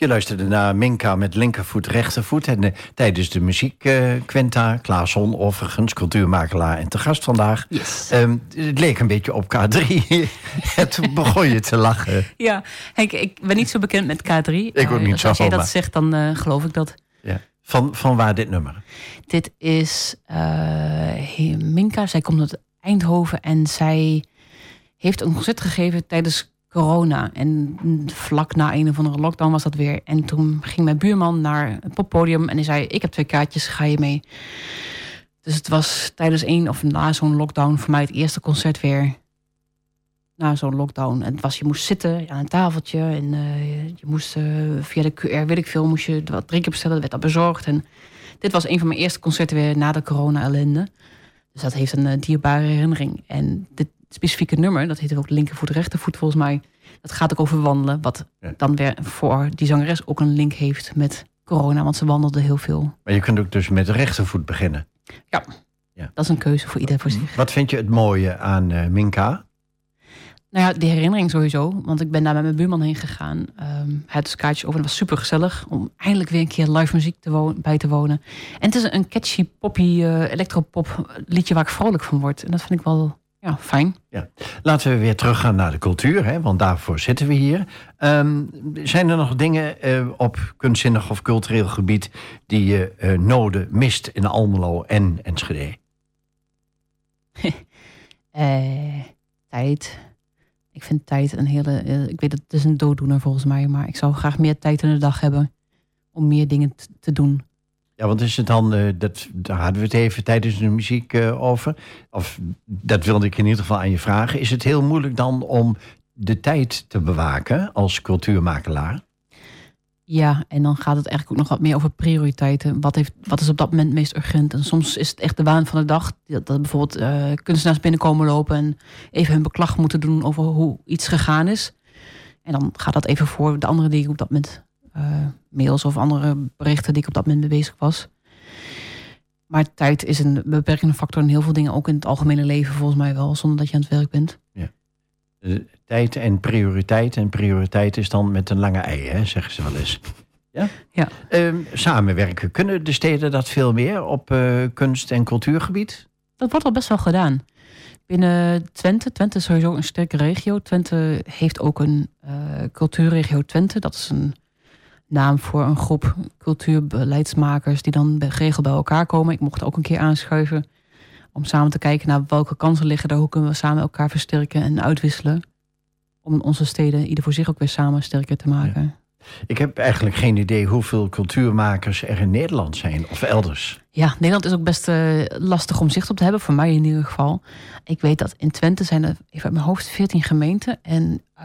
Speaker 5: Je
Speaker 1: luisterde naar Minka met linkervoet, rechtervoet. En eh, tijdens de muziek, eh Quenta, Klaasson, overigens, cultuurmakelaar en te gast vandaag.
Speaker 2: Yes.
Speaker 1: Ehm, het leek een beetje op K3. en toen begon je te lachen.
Speaker 2: Ja, Henk, ik ben niet zo bekend met K3.
Speaker 1: Ik ook
Speaker 2: Eh,
Speaker 1: niet zo,
Speaker 2: Als jij dat zegt, dan geloof ik dat.
Speaker 1: Ja. Van, van waar dit nummer?
Speaker 2: Dit is Minka. Zij komt uit Eindhoven en zij heeft een concert gegeven tijdens corona. En vlak na een of andere lockdown was dat weer. En toen ging mijn buurman naar het poppodium en die zei: Ik heb twee kaartjes, ga je mee? Dus het was tijdens een of na zo'n lockdown voor mij het eerste concert weer. Na zo'n lockdown. En het was, je moest zitten aan een tafeltje. En eh, je moest eh, via de QR, weet ik veel, moest je wat drinken bestellen. Dat werd dat bezorgd. En dit was een van mijn eerste concerten weer na de corona-ellende. Dus dat heeft een eh, dierbare herinnering. En dit specifieke nummer, dat heet ook linkervoet, rechtervoet volgens mij. Dat gaat ook over wandelen. Wat
Speaker 1: Ja.
Speaker 2: dan weer voor die zangeres ook een link heeft met corona. Want ze wandelde heel veel.
Speaker 1: Maar je kunt ook dus met de rechtervoet beginnen.
Speaker 2: Dat is een keuze voor ieder voor zich.
Speaker 1: Wat vind je het mooie aan eh, Minka?
Speaker 2: Nou ja, die herinnering sowieso. Want ik ben daar met mijn buurman heen gegaan. Ehm het is kaartjes over. Het was super gezellig om eindelijk weer een keer live muziek te bij te wonen. En het is een catchy, poppy, eh electropop liedje waar ik vrolijk van word. En dat vind ik wel ja, fijn.
Speaker 1: Laten we weer teruggaan naar de cultuur, hè, want daarvoor zitten we hier. Ehm, zijn er nog dingen eh, op kunstzinnig of cultureel gebied die je eh, noden mist in Almelo en Enschede?
Speaker 2: Eh, tijd. Ik vind tijd een hele. ik weet dat het is een dooddoener volgens mij. Maar ik zou graag meer tijd in de dag hebben. Om meer dingen te doen.
Speaker 1: Ja, want is het dan, eh, dat, daar hadden we het even tijdens de muziek eh, over. Of dat wilde ik in ieder geval aan je vragen. Is het heel moeilijk dan om de tijd te bewaken als cultuurmakelaar?
Speaker 2: Ja, en dan gaat het eigenlijk ook nog wat meer over prioriteiten. Wat, heeft, wat is op dat moment meest urgent? En soms is het echt de waan van de dag. Dat, bijvoorbeeld eh, kunstenaars binnenkomen lopen en even hun beklag moeten doen over hoe iets gegaan is. En dan gaat dat even voor de andere dingen op dat moment. Eh, mails of andere berichten die ik op dat moment mee bezig was. Maar tijd is een beperkende factor in heel veel dingen, ook in het algemene leven volgens mij wel, zonder dat je aan het werk bent.
Speaker 1: Eh, tijd en prioriteit. En prioriteit is dan met een lange ei, hè, zeggen ze wel eens. Ja?
Speaker 2: Ja.
Speaker 1: Ehm, samenwerken. Kunnen de steden dat veel meer op eh, kunst- en cultuurgebied?
Speaker 2: Dat wordt al best wel gedaan. Binnen Twente, Twente is sowieso een sterke regio. Twente heeft ook een cultuurregio Twente. Dat is een naam voor een groep cultuurbeleidsmakers die dan geregeld bij elkaar komen. Ik mocht ook een keer aanschuiven om samen te kijken naar welke kansen liggen er. Hoe kunnen we samen elkaar versterken en uitwisselen. Om onze steden ieder voor zich ook weer samen sterker te maken.
Speaker 1: Ik heb eigenlijk geen idee hoeveel cultuurmakers er in Nederland zijn of elders.
Speaker 2: Ja, Nederland is ook best eh, lastig om zicht op te hebben, voor mij in ieder geval. Ik weet dat in Twente zijn er, even uit mijn hoofd, 14 gemeenten. En eh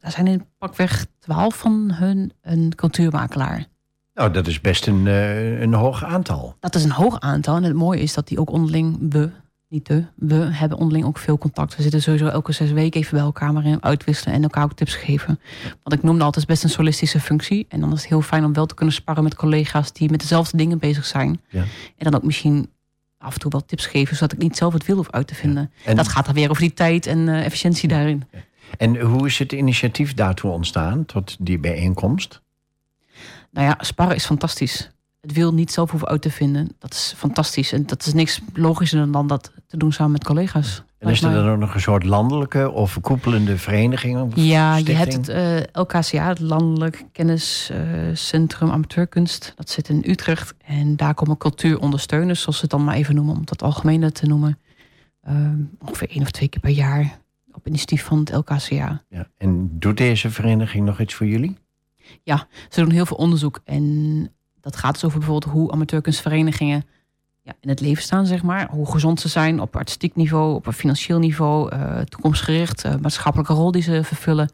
Speaker 2: daar zijn in pakweg 12 van hun een cultuurmakelaar.
Speaker 1: Nou, dat is best een, eh, een hoog aantal.
Speaker 2: Dat is een hoog aantal. En het mooie is dat die ook onderling, we, niet de, we hebben onderling ook veel contact. We zitten sowieso elke zes weken even bij elkaar maar in uitwisselen en elkaar ook tips geven. Want ik noemde altijd best een solistische functie. En dan is het heel fijn om wel te kunnen sparren met collega's die met dezelfde dingen bezig zijn.
Speaker 1: Ja.
Speaker 2: En dan ook misschien af en toe wel tips geven, zodat ik niet zelf het wiel hoef uit te vinden.
Speaker 1: En,
Speaker 2: Dat gaat dan weer over die tijd en eh, efficiëntie daarin.
Speaker 1: en hoe is het initiatief daartoe ontstaan, tot die bijeenkomst?
Speaker 2: Nou ja, sparren is fantastisch. Het wil niet zelf hoeven uit te vinden. Dat is fantastisch. En dat is niks logischer dan dat te doen samen met collega's.
Speaker 1: En is er dan ook nog een soort landelijke of verkoepelende vereniging? Of
Speaker 2: Ja, je hebt het eh, LKCA, het Landelijk Kenniscentrum Amateurkunst. Dat zit in Utrecht. En daar komen cultuurondersteuners, zoals ze het dan maar even noemen, om dat algemene te noemen. Ehm, ongeveer één of twee keer per jaar op initiatief van het LKCA.
Speaker 1: Ja. En doet deze vereniging nog iets voor jullie?
Speaker 2: Ze doen heel veel onderzoek. En dat gaat dus over bijvoorbeeld hoe amateurkunstverenigingen ja, in het leven staan, zeg maar. Hoe gezond ze zijn op artistiek niveau, op financieel niveau, eh, toekomstgericht, eh, maatschappelijke rol die ze vervullen.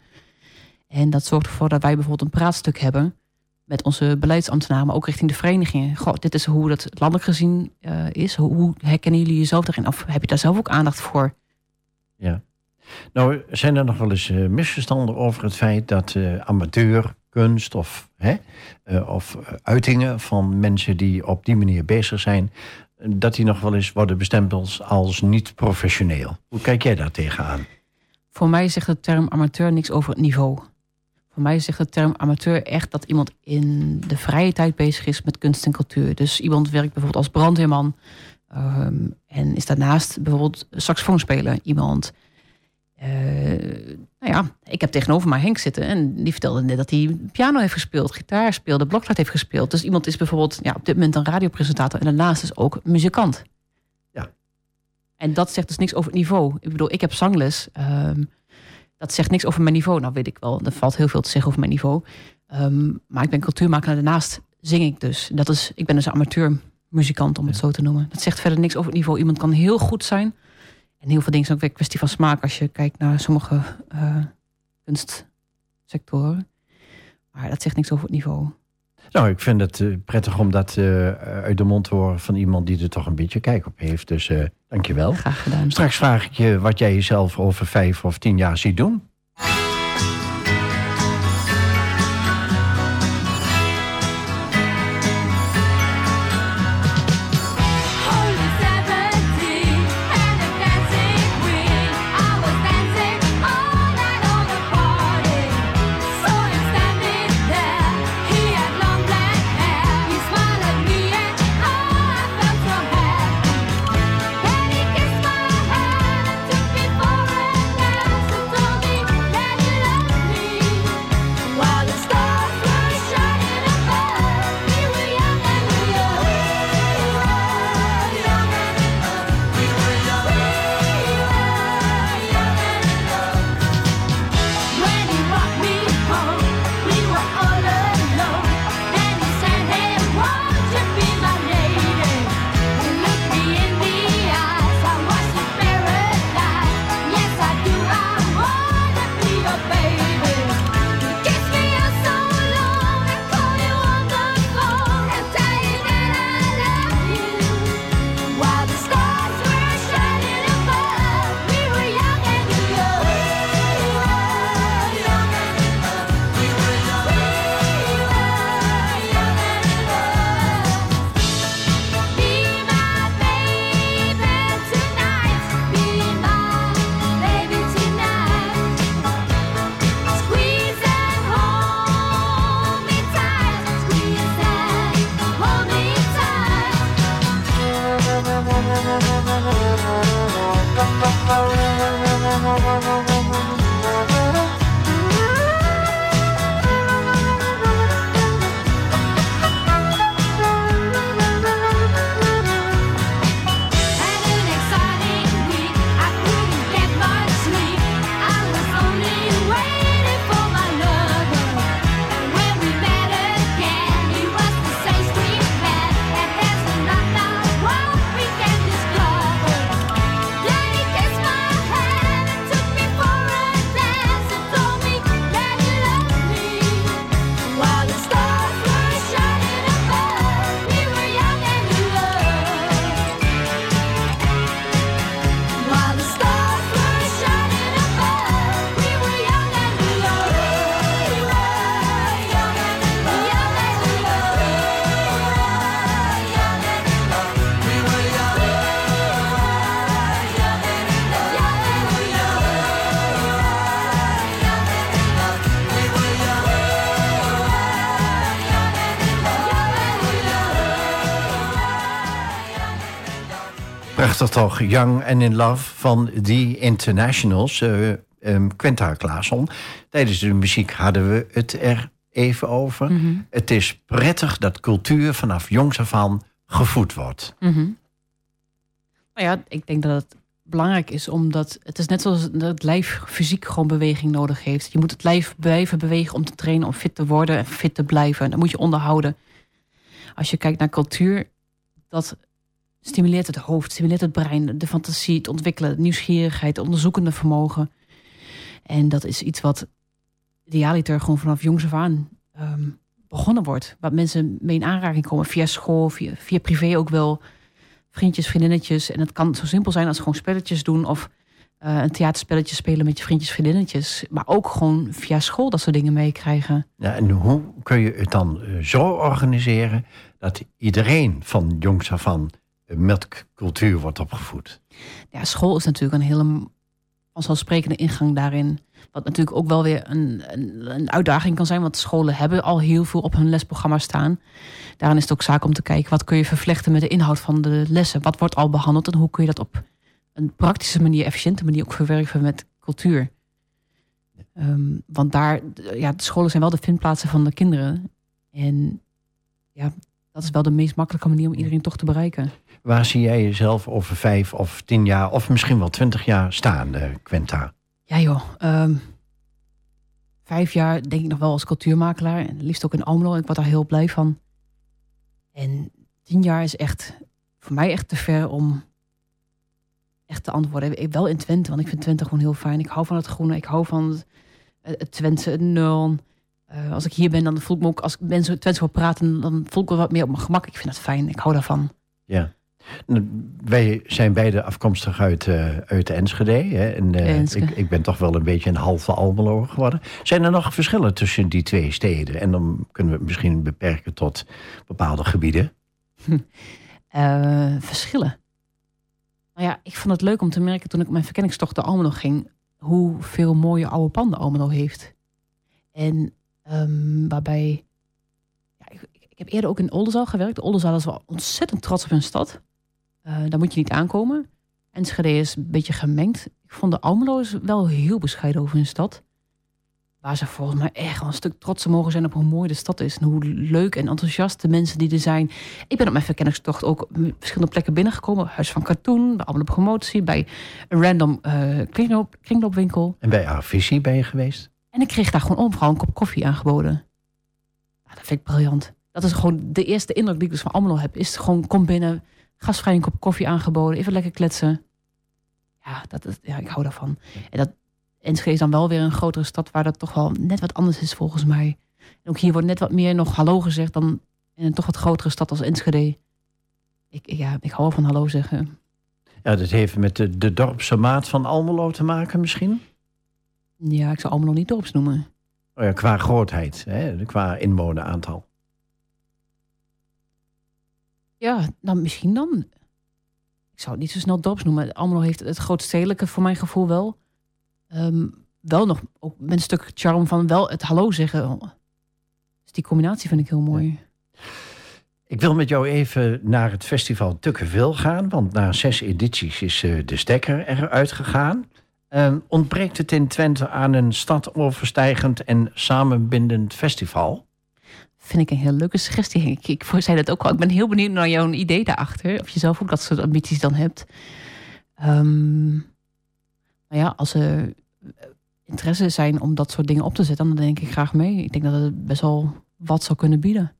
Speaker 2: En dat zorgt ervoor dat wij bijvoorbeeld een praatstuk hebben met onze beleidsambtenaren, ook richting de verenigingen. Goh, dit is hoe dat landelijk gezien eh, is. Hoe, hoe herkennen jullie jezelf daarin? Of heb je daar zelf ook aandacht voor?
Speaker 1: Nou, zijn er nog wel eens misverstanden over het feit dat amateurkunst of, eh, of eh, uitingen van mensen die op die manier bezig zijn, eh, dat die nog wel eens worden bestempeld als niet professioneel? Hoe kijk jij daar tegenaan?
Speaker 2: Voor mij zegt de term amateur niks over het niveau. Voor mij zegt de term amateur echt dat iemand in de vrije tijd bezig is met kunst en cultuur. Dus iemand werkt bijvoorbeeld als brandweerman ehm, en is daarnaast bijvoorbeeld saxofoonspeler. Iemand, nou ja, ik heb tegenover mij Henk zitten en die vertelde net dat hij piano heeft gespeeld, gitaar speelde, blokfluit heeft gespeeld. Dus iemand is bijvoorbeeld ja, op dit moment een radiopresentator en daarnaast is ook muzikant.
Speaker 1: Ja.
Speaker 2: En dat zegt dus niks over het niveau. Ik bedoel, ik heb zangles. ehm, dat zegt niks over mijn niveau. Nou weet ik wel, er valt heel veel te zeggen over mijn niveau. Ehm, maar ik ben cultuurmakelaar. Daarnaast zing ik dus. Dat is, ik ben dus amateurmuzikant, om het zo te noemen. Dat zegt verder niks over het niveau. Iemand kan heel goed zijn. En heel veel dingen zijn ook weer een kwestie van smaak... als je kijkt naar sommige eh, kunstsectoren. Maar dat zegt niks over het niveau.
Speaker 1: Nou, ik vind het eh, prettig om dat eh, uit de mond te horen van iemand die er toch een beetje kijk op heeft. Dus eh dankjewel.
Speaker 2: Graag gedaan.
Speaker 1: Straks vraag ik je wat jij jezelf over vijf of tien jaar ziet doen. Toch, Young and in Love van The Internationals. eh ehm, Quenta Klaasson. Tijdens de muziek hadden we het er even over.
Speaker 2: Mhm.
Speaker 1: Het is prettig dat cultuur vanaf jongs af aan gevoed wordt.
Speaker 2: Mhm. Nou ja, ik denk dat het belangrijk is omdat het is net zoals dat het lijf fysiek gewoon beweging nodig heeft. Je moet het lijf blijven bewegen om te trainen, om fit te worden en fit te blijven. Dat moet je onderhouden. Als je kijkt naar cultuur, dat stimuleert het hoofd, stimuleert het brein, de fantasie, het ontwikkelen, nieuwsgierigheid, onderzoekende vermogen. En dat is iets wat idealiter gewoon vanaf jongs af aan ehm, begonnen wordt. Waar mensen mee in aanraking komen via school, via, via privé ook wel vriendjes, vriendinnetjes. En het kan zo simpel zijn als gewoon spelletjes doen of eh, een theaterspelletje spelen met je vriendjes, vriendinnetjes. Maar ook gewoon via school dat soort dingen meekrijgen.
Speaker 1: Ja, en hoe kun je het dan eh, zo organiseren dat iedereen van jongs af aan met cultuur wordt opgevoed?
Speaker 2: Ja, school is natuurlijk een hele vanzelfsprekende ingang daarin. Wat natuurlijk ook wel weer een, een, een uitdaging kan zijn. Want scholen hebben al heel veel op hun lesprogramma staan. Daarin is het ook zaak om te kijken... wat kun je vervlechten met de inhoud van de lessen? Wat wordt al behandeld en hoe kun je dat op een praktische manier... efficiënte manier ook verwerven met cultuur? Ehm, want daar, ja, de scholen zijn wel de vindplaatsen van de kinderen. En ja, dat is wel de meest makkelijke manier om iedereen toch te bereiken.
Speaker 1: Waar zie jij jezelf over vijf of tien jaar of misschien wel twintig jaar staan, Quenta?
Speaker 2: Ja joh, ehm, vijf jaar denk ik nog wel als cultuurmakelaar. En liefst ook in Almelo. Ik word daar heel blij van. En tien jaar is echt voor mij echt te ver om echt te antwoorden. Ik- Wel in Twente, want ik vind Twente gewoon heel fijn. Ik hou van het groene, ik hou van het, het nul. Eh, als ik hier ben, dan voel ik me ook... Als ik mensen Twents wil praten, dan voel ik me wat meer op mijn gemak. Ik vind dat fijn, ik hou daarvan.
Speaker 1: Ja. Nou, Wij zijn beide afkomstig uit, eh, uit Enschede. Hè? En, eh,
Speaker 2: Enschede.
Speaker 1: ik, ik ben toch wel een beetje een halve Almelo geworden. Zijn er nog verschillen tussen die twee steden? En dan kunnen we het misschien beperken tot bepaalde gebieden.
Speaker 2: Eh, verschillen. Nou ja, ik vond het leuk om te merken toen ik op mijn verkenningstocht door Almelo ging, hoeveel mooie oude panden Almelo heeft. En ehm, waarbij, ja, ik, ik heb eerder ook in Oldenzaal gewerkt. Oldenzaal is wel ontzettend trots op hun stad. Eh, daar moet je niet aankomen. Enschede is een beetje gemengd. Ik vond de Almelo is wel heel bescheiden over hun stad. Waar ze volgens mij echt wel een stuk trotser mogen zijn op hoe mooi de stad is. En hoe leuk en enthousiast de mensen die er zijn. Ik ben op mijn verkenningstocht ook op verschillende plekken binnengekomen. Huis van Cartoon, bij Allemaal op Promotie, bij een random eh kringloop, kringloopwinkel.
Speaker 1: En bij Arvisie ben je geweest?
Speaker 2: En ik kreeg daar gewoon overal een kop koffie aangeboden. Ja, dat vind ik briljant. Dat is gewoon de eerste indruk die ik dus van Almelo heb. Is gewoon, kom binnen, gastvrij een kop koffie aangeboden. Even lekker kletsen. Ja, dat ja ik hou daarvan. En dat Enschede is dan wel weer een grotere stad... waar dat toch wel net wat anders is volgens mij. En ook hier wordt net wat meer nog hallo gezegd... dan in een toch wat grotere stad als Enschede. Ik, ja, ik hou wel van hallo zeggen.
Speaker 1: Ja, dat heeft met de, de dorpse maat van Almelo te maken misschien?
Speaker 2: Ja, ik zou Almelo niet dorps noemen.
Speaker 1: Oh ja, qua grootheid, hè? qua inwoneraantal.
Speaker 2: Ja, nou misschien dan. Ik zou het niet zo snel dorps noemen. Almelo heeft het grootstedelijke voor mijn gevoel wel. Ehm, wel nog ook met een stuk charme van wel het hallo zeggen. Dus die combinatie vind ik heel mooi.
Speaker 1: Ik wil met jou even naar het festival Tukkeville gaan, want na zes edities is eh, de stekker eruit gegaan. Ehm, ontbreekt het in Twente aan een stadoverstijgend en samenbindend festival?
Speaker 2: Vind ik een heel leuke suggestie. Ik, zei dat ook al. Ik ben heel benieuwd naar jouw idee daarachter. Of je zelf ook dat soort ambities dan hebt. Ehm maar ja, als er interesse zijn om dat soort dingen op te zetten, dan denk ik graag mee. Ik denk dat het best wel wat zou kunnen bieden.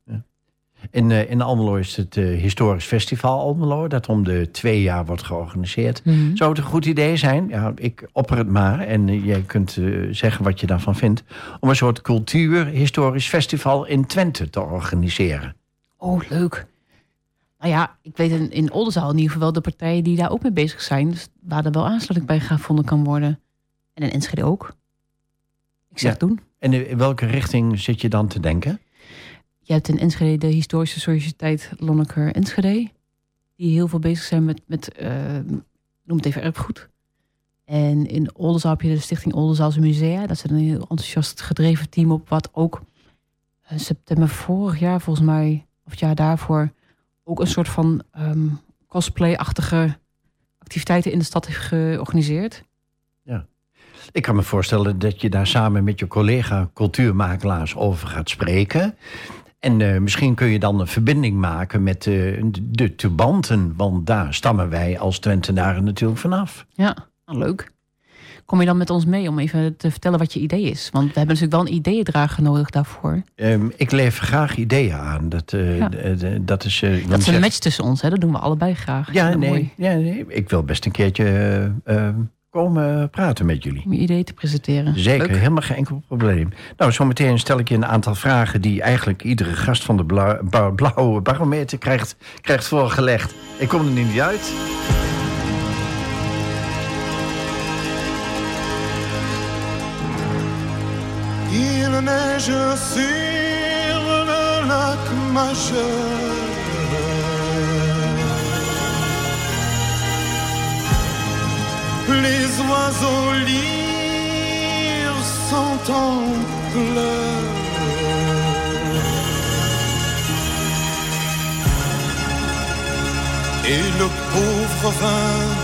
Speaker 1: In, eh, in Almelo is het eh, historisch festival Almelo, dat om de twee jaar wordt georganiseerd.
Speaker 2: Mhm.
Speaker 1: Zou het een goed idee zijn? Ja, ik opper het maar en eh, jij kunt zeggen wat je daarvan vindt. Om een soort cultuur-historisch festival in Twente te organiseren.
Speaker 2: Oh, leuk. Nou ja, ik weet in, in Oldenzaal in ieder geval wel de partijen die daar ook mee bezig zijn. Dus waar er wel aansluiting bij gevonden kan worden. En in Enschede ook. Ik zeg
Speaker 1: Ja.
Speaker 2: doen.
Speaker 1: En in welke richting zit je dan te denken?
Speaker 2: Je hebt in Enschede de Historische Sociëteit Lonneker Enschede. Die heel veel bezig zijn met, met eh, noem het even erfgoed. En in Oldenzaal heb je de Stichting Oldenzaalse Musea. Dat is een heel enthousiast gedreven team op. Wat ook in september vorig jaar volgens mij, of het jaar daarvoor... ook een soort van ehm, cosplay-achtige activiteiten in de stad heeft georganiseerd.
Speaker 1: Ik kan me voorstellen dat je daar samen met je collega cultuurmakelaars over gaat spreken. En eh, misschien kun je dan een verbinding maken met eh, de, tubanten. Want daar stammen wij als Twentenaren natuurlijk vanaf.
Speaker 2: Ja, nou, leuk. Kom je dan met ons mee om even te vertellen wat je idee is? Want we hebben natuurlijk wel een ideeëndrager nodig daarvoor.
Speaker 1: Ehm, ik lever graag ideeën aan. Dat,
Speaker 2: Ja.
Speaker 1: d- dat is.
Speaker 2: Dat is een match tussen ons, hè? dat doen we allebei graag.
Speaker 1: Ja nee,
Speaker 2: mooi
Speaker 1: ja, nee. Ik wil best een keertje komen praten met jullie.
Speaker 2: om je idee te presenteren.
Speaker 1: Zeker,
Speaker 2: Leuk.
Speaker 1: helemaal geen enkel probleem. Nou, zometeen stel ik je een aantal vragen die eigenlijk iedere gast van de bla- ba- blauwe barometer krijgt, krijgt voorgelegd. Ik kom er niet uit.
Speaker 6: Il neige sur le lac majeur. Les oiseaux lyres sont en pleurs. Et le pauvre vin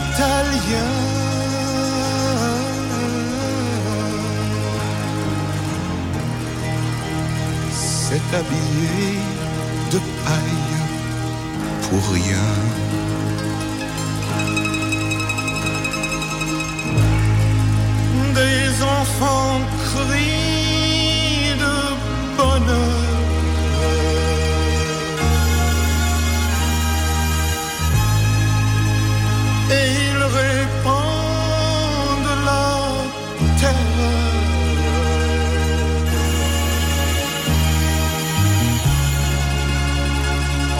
Speaker 6: italien s'est habillé de paille pour rien. Des enfants crient de bonheur. Et ils répandent la terreur.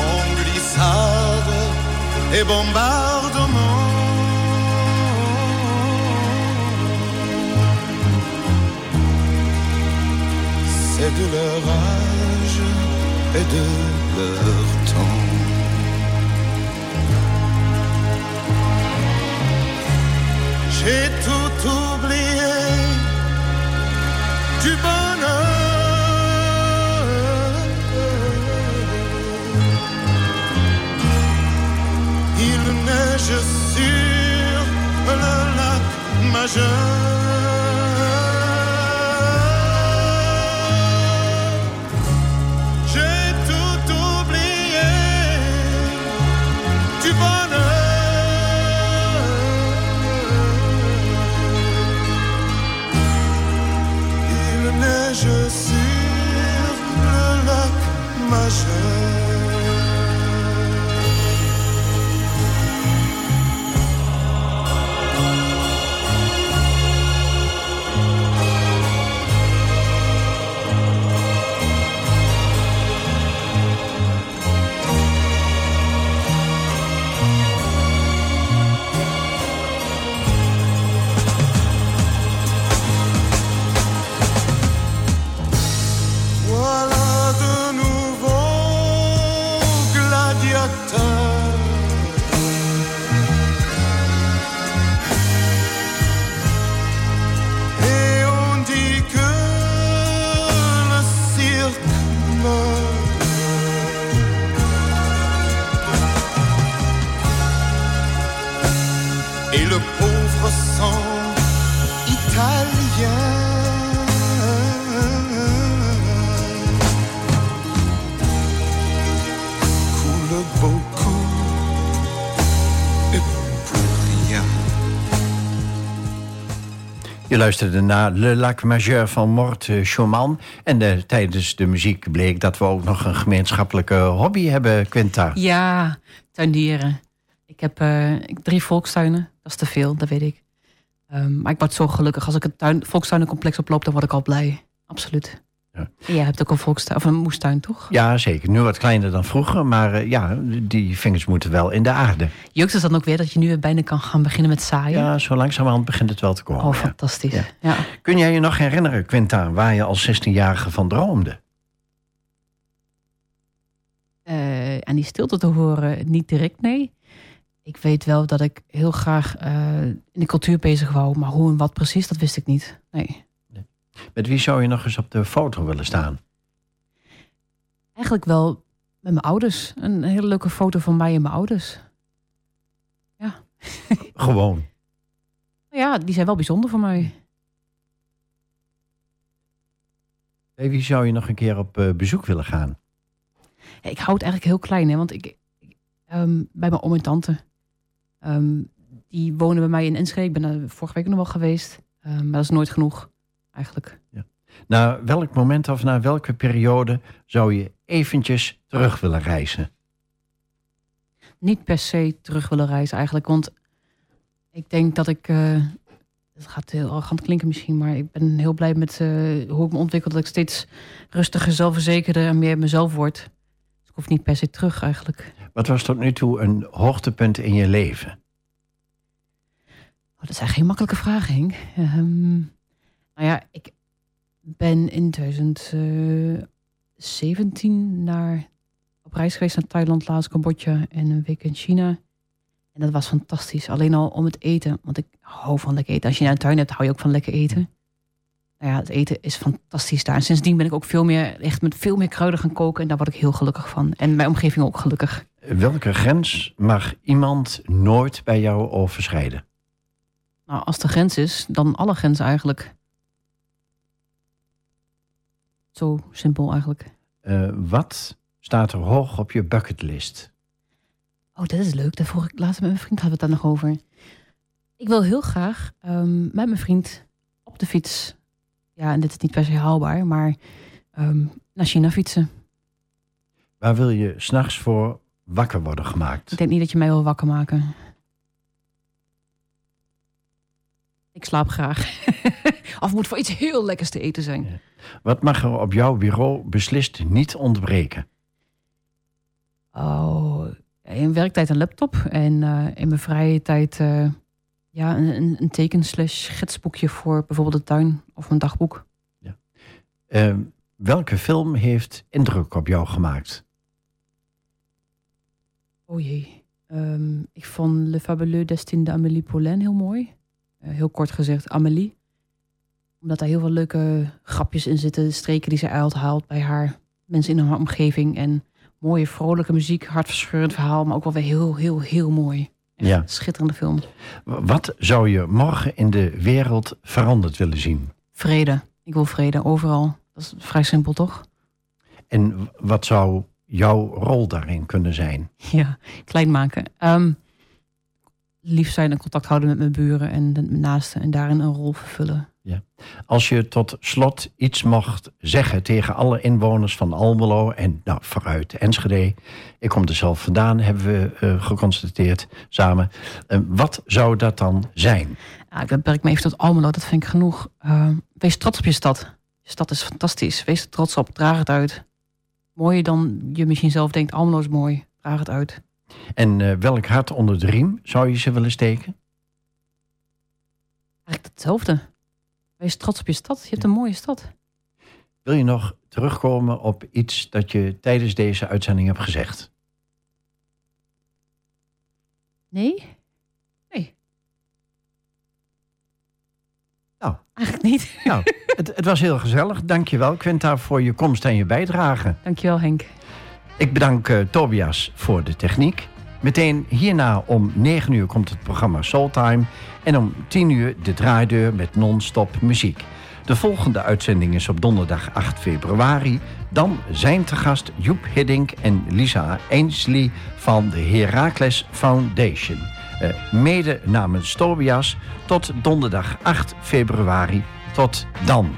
Speaker 6: en glissade et bombardement. C'est de leur âge et de leur temps. J'ai tout oublié du bonheur. Il neige sur le lac majeur. Lac
Speaker 1: luisterde naar Le Lac Majeur van Mort eh, Schumann. En tijdens de muziek bleek dat we ook nog een gemeenschappelijke hobby hebben, Quinta.
Speaker 2: Ja, tuindieren. Ik heb eh, drie volkstuinen. Dat is te veel, dat weet ik. Ehm, maar ik word zo gelukkig. Als ik een tuin, volkstuinencomplex oploop, dan word ik al blij. Absoluut.
Speaker 1: Ja.
Speaker 2: Jij hebt ook een volkstuin, of een moestuin, toch?
Speaker 1: Ja, zeker. Nu wat kleiner dan vroeger, maar eh, ja, die vingers moeten wel in de aarde.
Speaker 2: Joost is dan ook weer dat je nu weer bijna kan gaan beginnen met zaaien.
Speaker 1: Ja, zo langzamerhand begint het wel te komen.
Speaker 2: oh,
Speaker 1: ja.
Speaker 2: fantastisch.
Speaker 1: Ja.
Speaker 2: Ja.
Speaker 1: Kun jij je nog herinneren, Quinta, waar je als 16-jarige van droomde?
Speaker 2: Eh, aan die stilte te horen, niet direct, nee. Ik weet wel dat ik heel graag eh, in de cultuur bezig wou. Maar hoe en wat precies, dat wist ik niet. Nee.
Speaker 1: Met wie zou je nog eens op de foto willen staan?
Speaker 2: Eigenlijk wel met mijn ouders. Een hele leuke foto van mij en mijn ouders.
Speaker 1: Gewoon.
Speaker 2: Ja, die zijn wel bijzonder voor mij.
Speaker 1: Bij wie zou je nog een keer op eh, bezoek willen gaan?
Speaker 2: Ja, ik hou het eigenlijk heel klein, hè, want ik, ik, ehm, bij mijn oom en tante. ehm, die wonen bij mij in Enschede. Ik ben er vorige week nog wel geweest. Ehm, maar dat is nooit genoeg, eigenlijk.
Speaker 1: Naar welk moment of naar welke periode zou je eventjes terug willen reizen?
Speaker 2: Niet per se terug willen reizen, eigenlijk. Want ik denk dat ik. eh, het gaat heel arrogant klinken misschien, maar ik ben heel blij met eh, hoe ik me ontwikkel. Dat ik steeds rustiger, zelfverzekerder en meer mezelf word. Dus ik hoef niet per se terug, eigenlijk.
Speaker 1: Wat was tot nu toe een hoogtepunt in je leven?
Speaker 2: Oh, dat zijn geen makkelijke vragen, Henk. Ehm, nou ja, ik ben in 2017 naar, op reis geweest naar Thailand, laatst Cambodja en een week in China. En dat was fantastisch. Alleen al om het eten, want ik hou van lekker eten. Als je naar een tuin hebt, hou je ook van lekker eten. Nou ja, het eten is fantastisch daar. En sindsdien ben ik ook veel meer, echt met veel meer kruiden gaan koken. En daar word ik heel gelukkig van. En mijn omgeving ook gelukkig.
Speaker 1: Welke grens mag iemand nooit bij jou overschrijden?
Speaker 2: Nou, als de grens is, dan alle grenzen eigenlijk. Zo simpel eigenlijk.
Speaker 1: Eh, wat staat er hoog op je bucketlist?
Speaker 2: Oh, dat is leuk. Daar vroeg ik later met mijn vriend hadden we het daar nog over. Ik wil heel graag ehm, met mijn vriend op de fiets. Ja, en dit is niet per se haalbaar, maar ehm, naar China fietsen.
Speaker 1: Waar wil je s'nachts voor wakker worden gemaakt?
Speaker 2: Ik denk niet dat je mij wil wakker maken. Ik slaap graag. of moet voor iets heel lekkers te eten zijn.
Speaker 1: Wat mag er op jouw bureau beslist niet ontbreken?
Speaker 2: Oh, in werktijd een laptop en eh, in mijn vrije tijd eh, ja, een, een, een teken-slash gidsboekje voor bijvoorbeeld de tuin of een dagboek.
Speaker 1: Eh, welke film heeft indruk op jou gemaakt?
Speaker 2: Oh jee. Ehm, ik vond Le Fabuleux Destin de Amélie Poulain heel mooi. Eh, heel kort gezegd Amélie. Omdat daar heel veel leuke grapjes in zitten. Streken die ze uithaalt bij haar mensen in haar omgeving. En mooie vrolijke muziek, hartverscheurend verhaal. Maar ook wel weer heel, heel, heel mooi. Echt
Speaker 1: Ja.
Speaker 2: Schitterende film.
Speaker 1: Wat zou je morgen in de wereld veranderd willen zien?
Speaker 2: Vrede. Ik wil vrede overal. Dat is vrij simpel, toch?
Speaker 1: En wat zou jouw rol daarin kunnen zijn?
Speaker 2: Ja, klein maken. Ehm, lief zijn en contact houden met mijn buren en de mijn naasten. En daarin een rol vervullen.
Speaker 1: Als je tot slot iets mocht zeggen tegen alle inwoners van Almelo en nou, vooruit Enschede. Ik kom er zelf vandaan, hebben we eh, geconstateerd samen. Eh, wat zou dat dan zijn?
Speaker 2: Ja, ik beperk me even tot Almelo, dat vind ik genoeg. Ehm, wees trots op je stad. Je stad is fantastisch. Wees er trots op. Draag het uit. Mooier dan je misschien zelf denkt. Almelo is mooi. Draag het uit.
Speaker 1: En eh, welk hart onder de riem zou je ze willen steken?
Speaker 2: Eigenlijk hetzelfde. Wees trots op je stad. Je hebt een mooie stad.
Speaker 1: Wil je nog terugkomen op iets dat je tijdens deze uitzending hebt gezegd?
Speaker 2: Nee? Nee.
Speaker 1: Nou.
Speaker 2: Eigenlijk niet.
Speaker 1: Nou, het, het was heel gezellig. Dankjewel Quinta voor je komst en je bijdrage.
Speaker 2: Dankjewel Henk.
Speaker 1: Ik bedank eh, Tobias voor de techniek. Meteen hierna om 9 uur komt het programma Soultime. En om 10 uur de draaideur met non-stop muziek. De volgende uitzending is op donderdag 8 februari. Dan zijn te gast Joep Hiddink en Lisa Ainsley van de Heracles Foundation. Eh, mede namens Tobias tot donderdag 8 februari. Tot dan.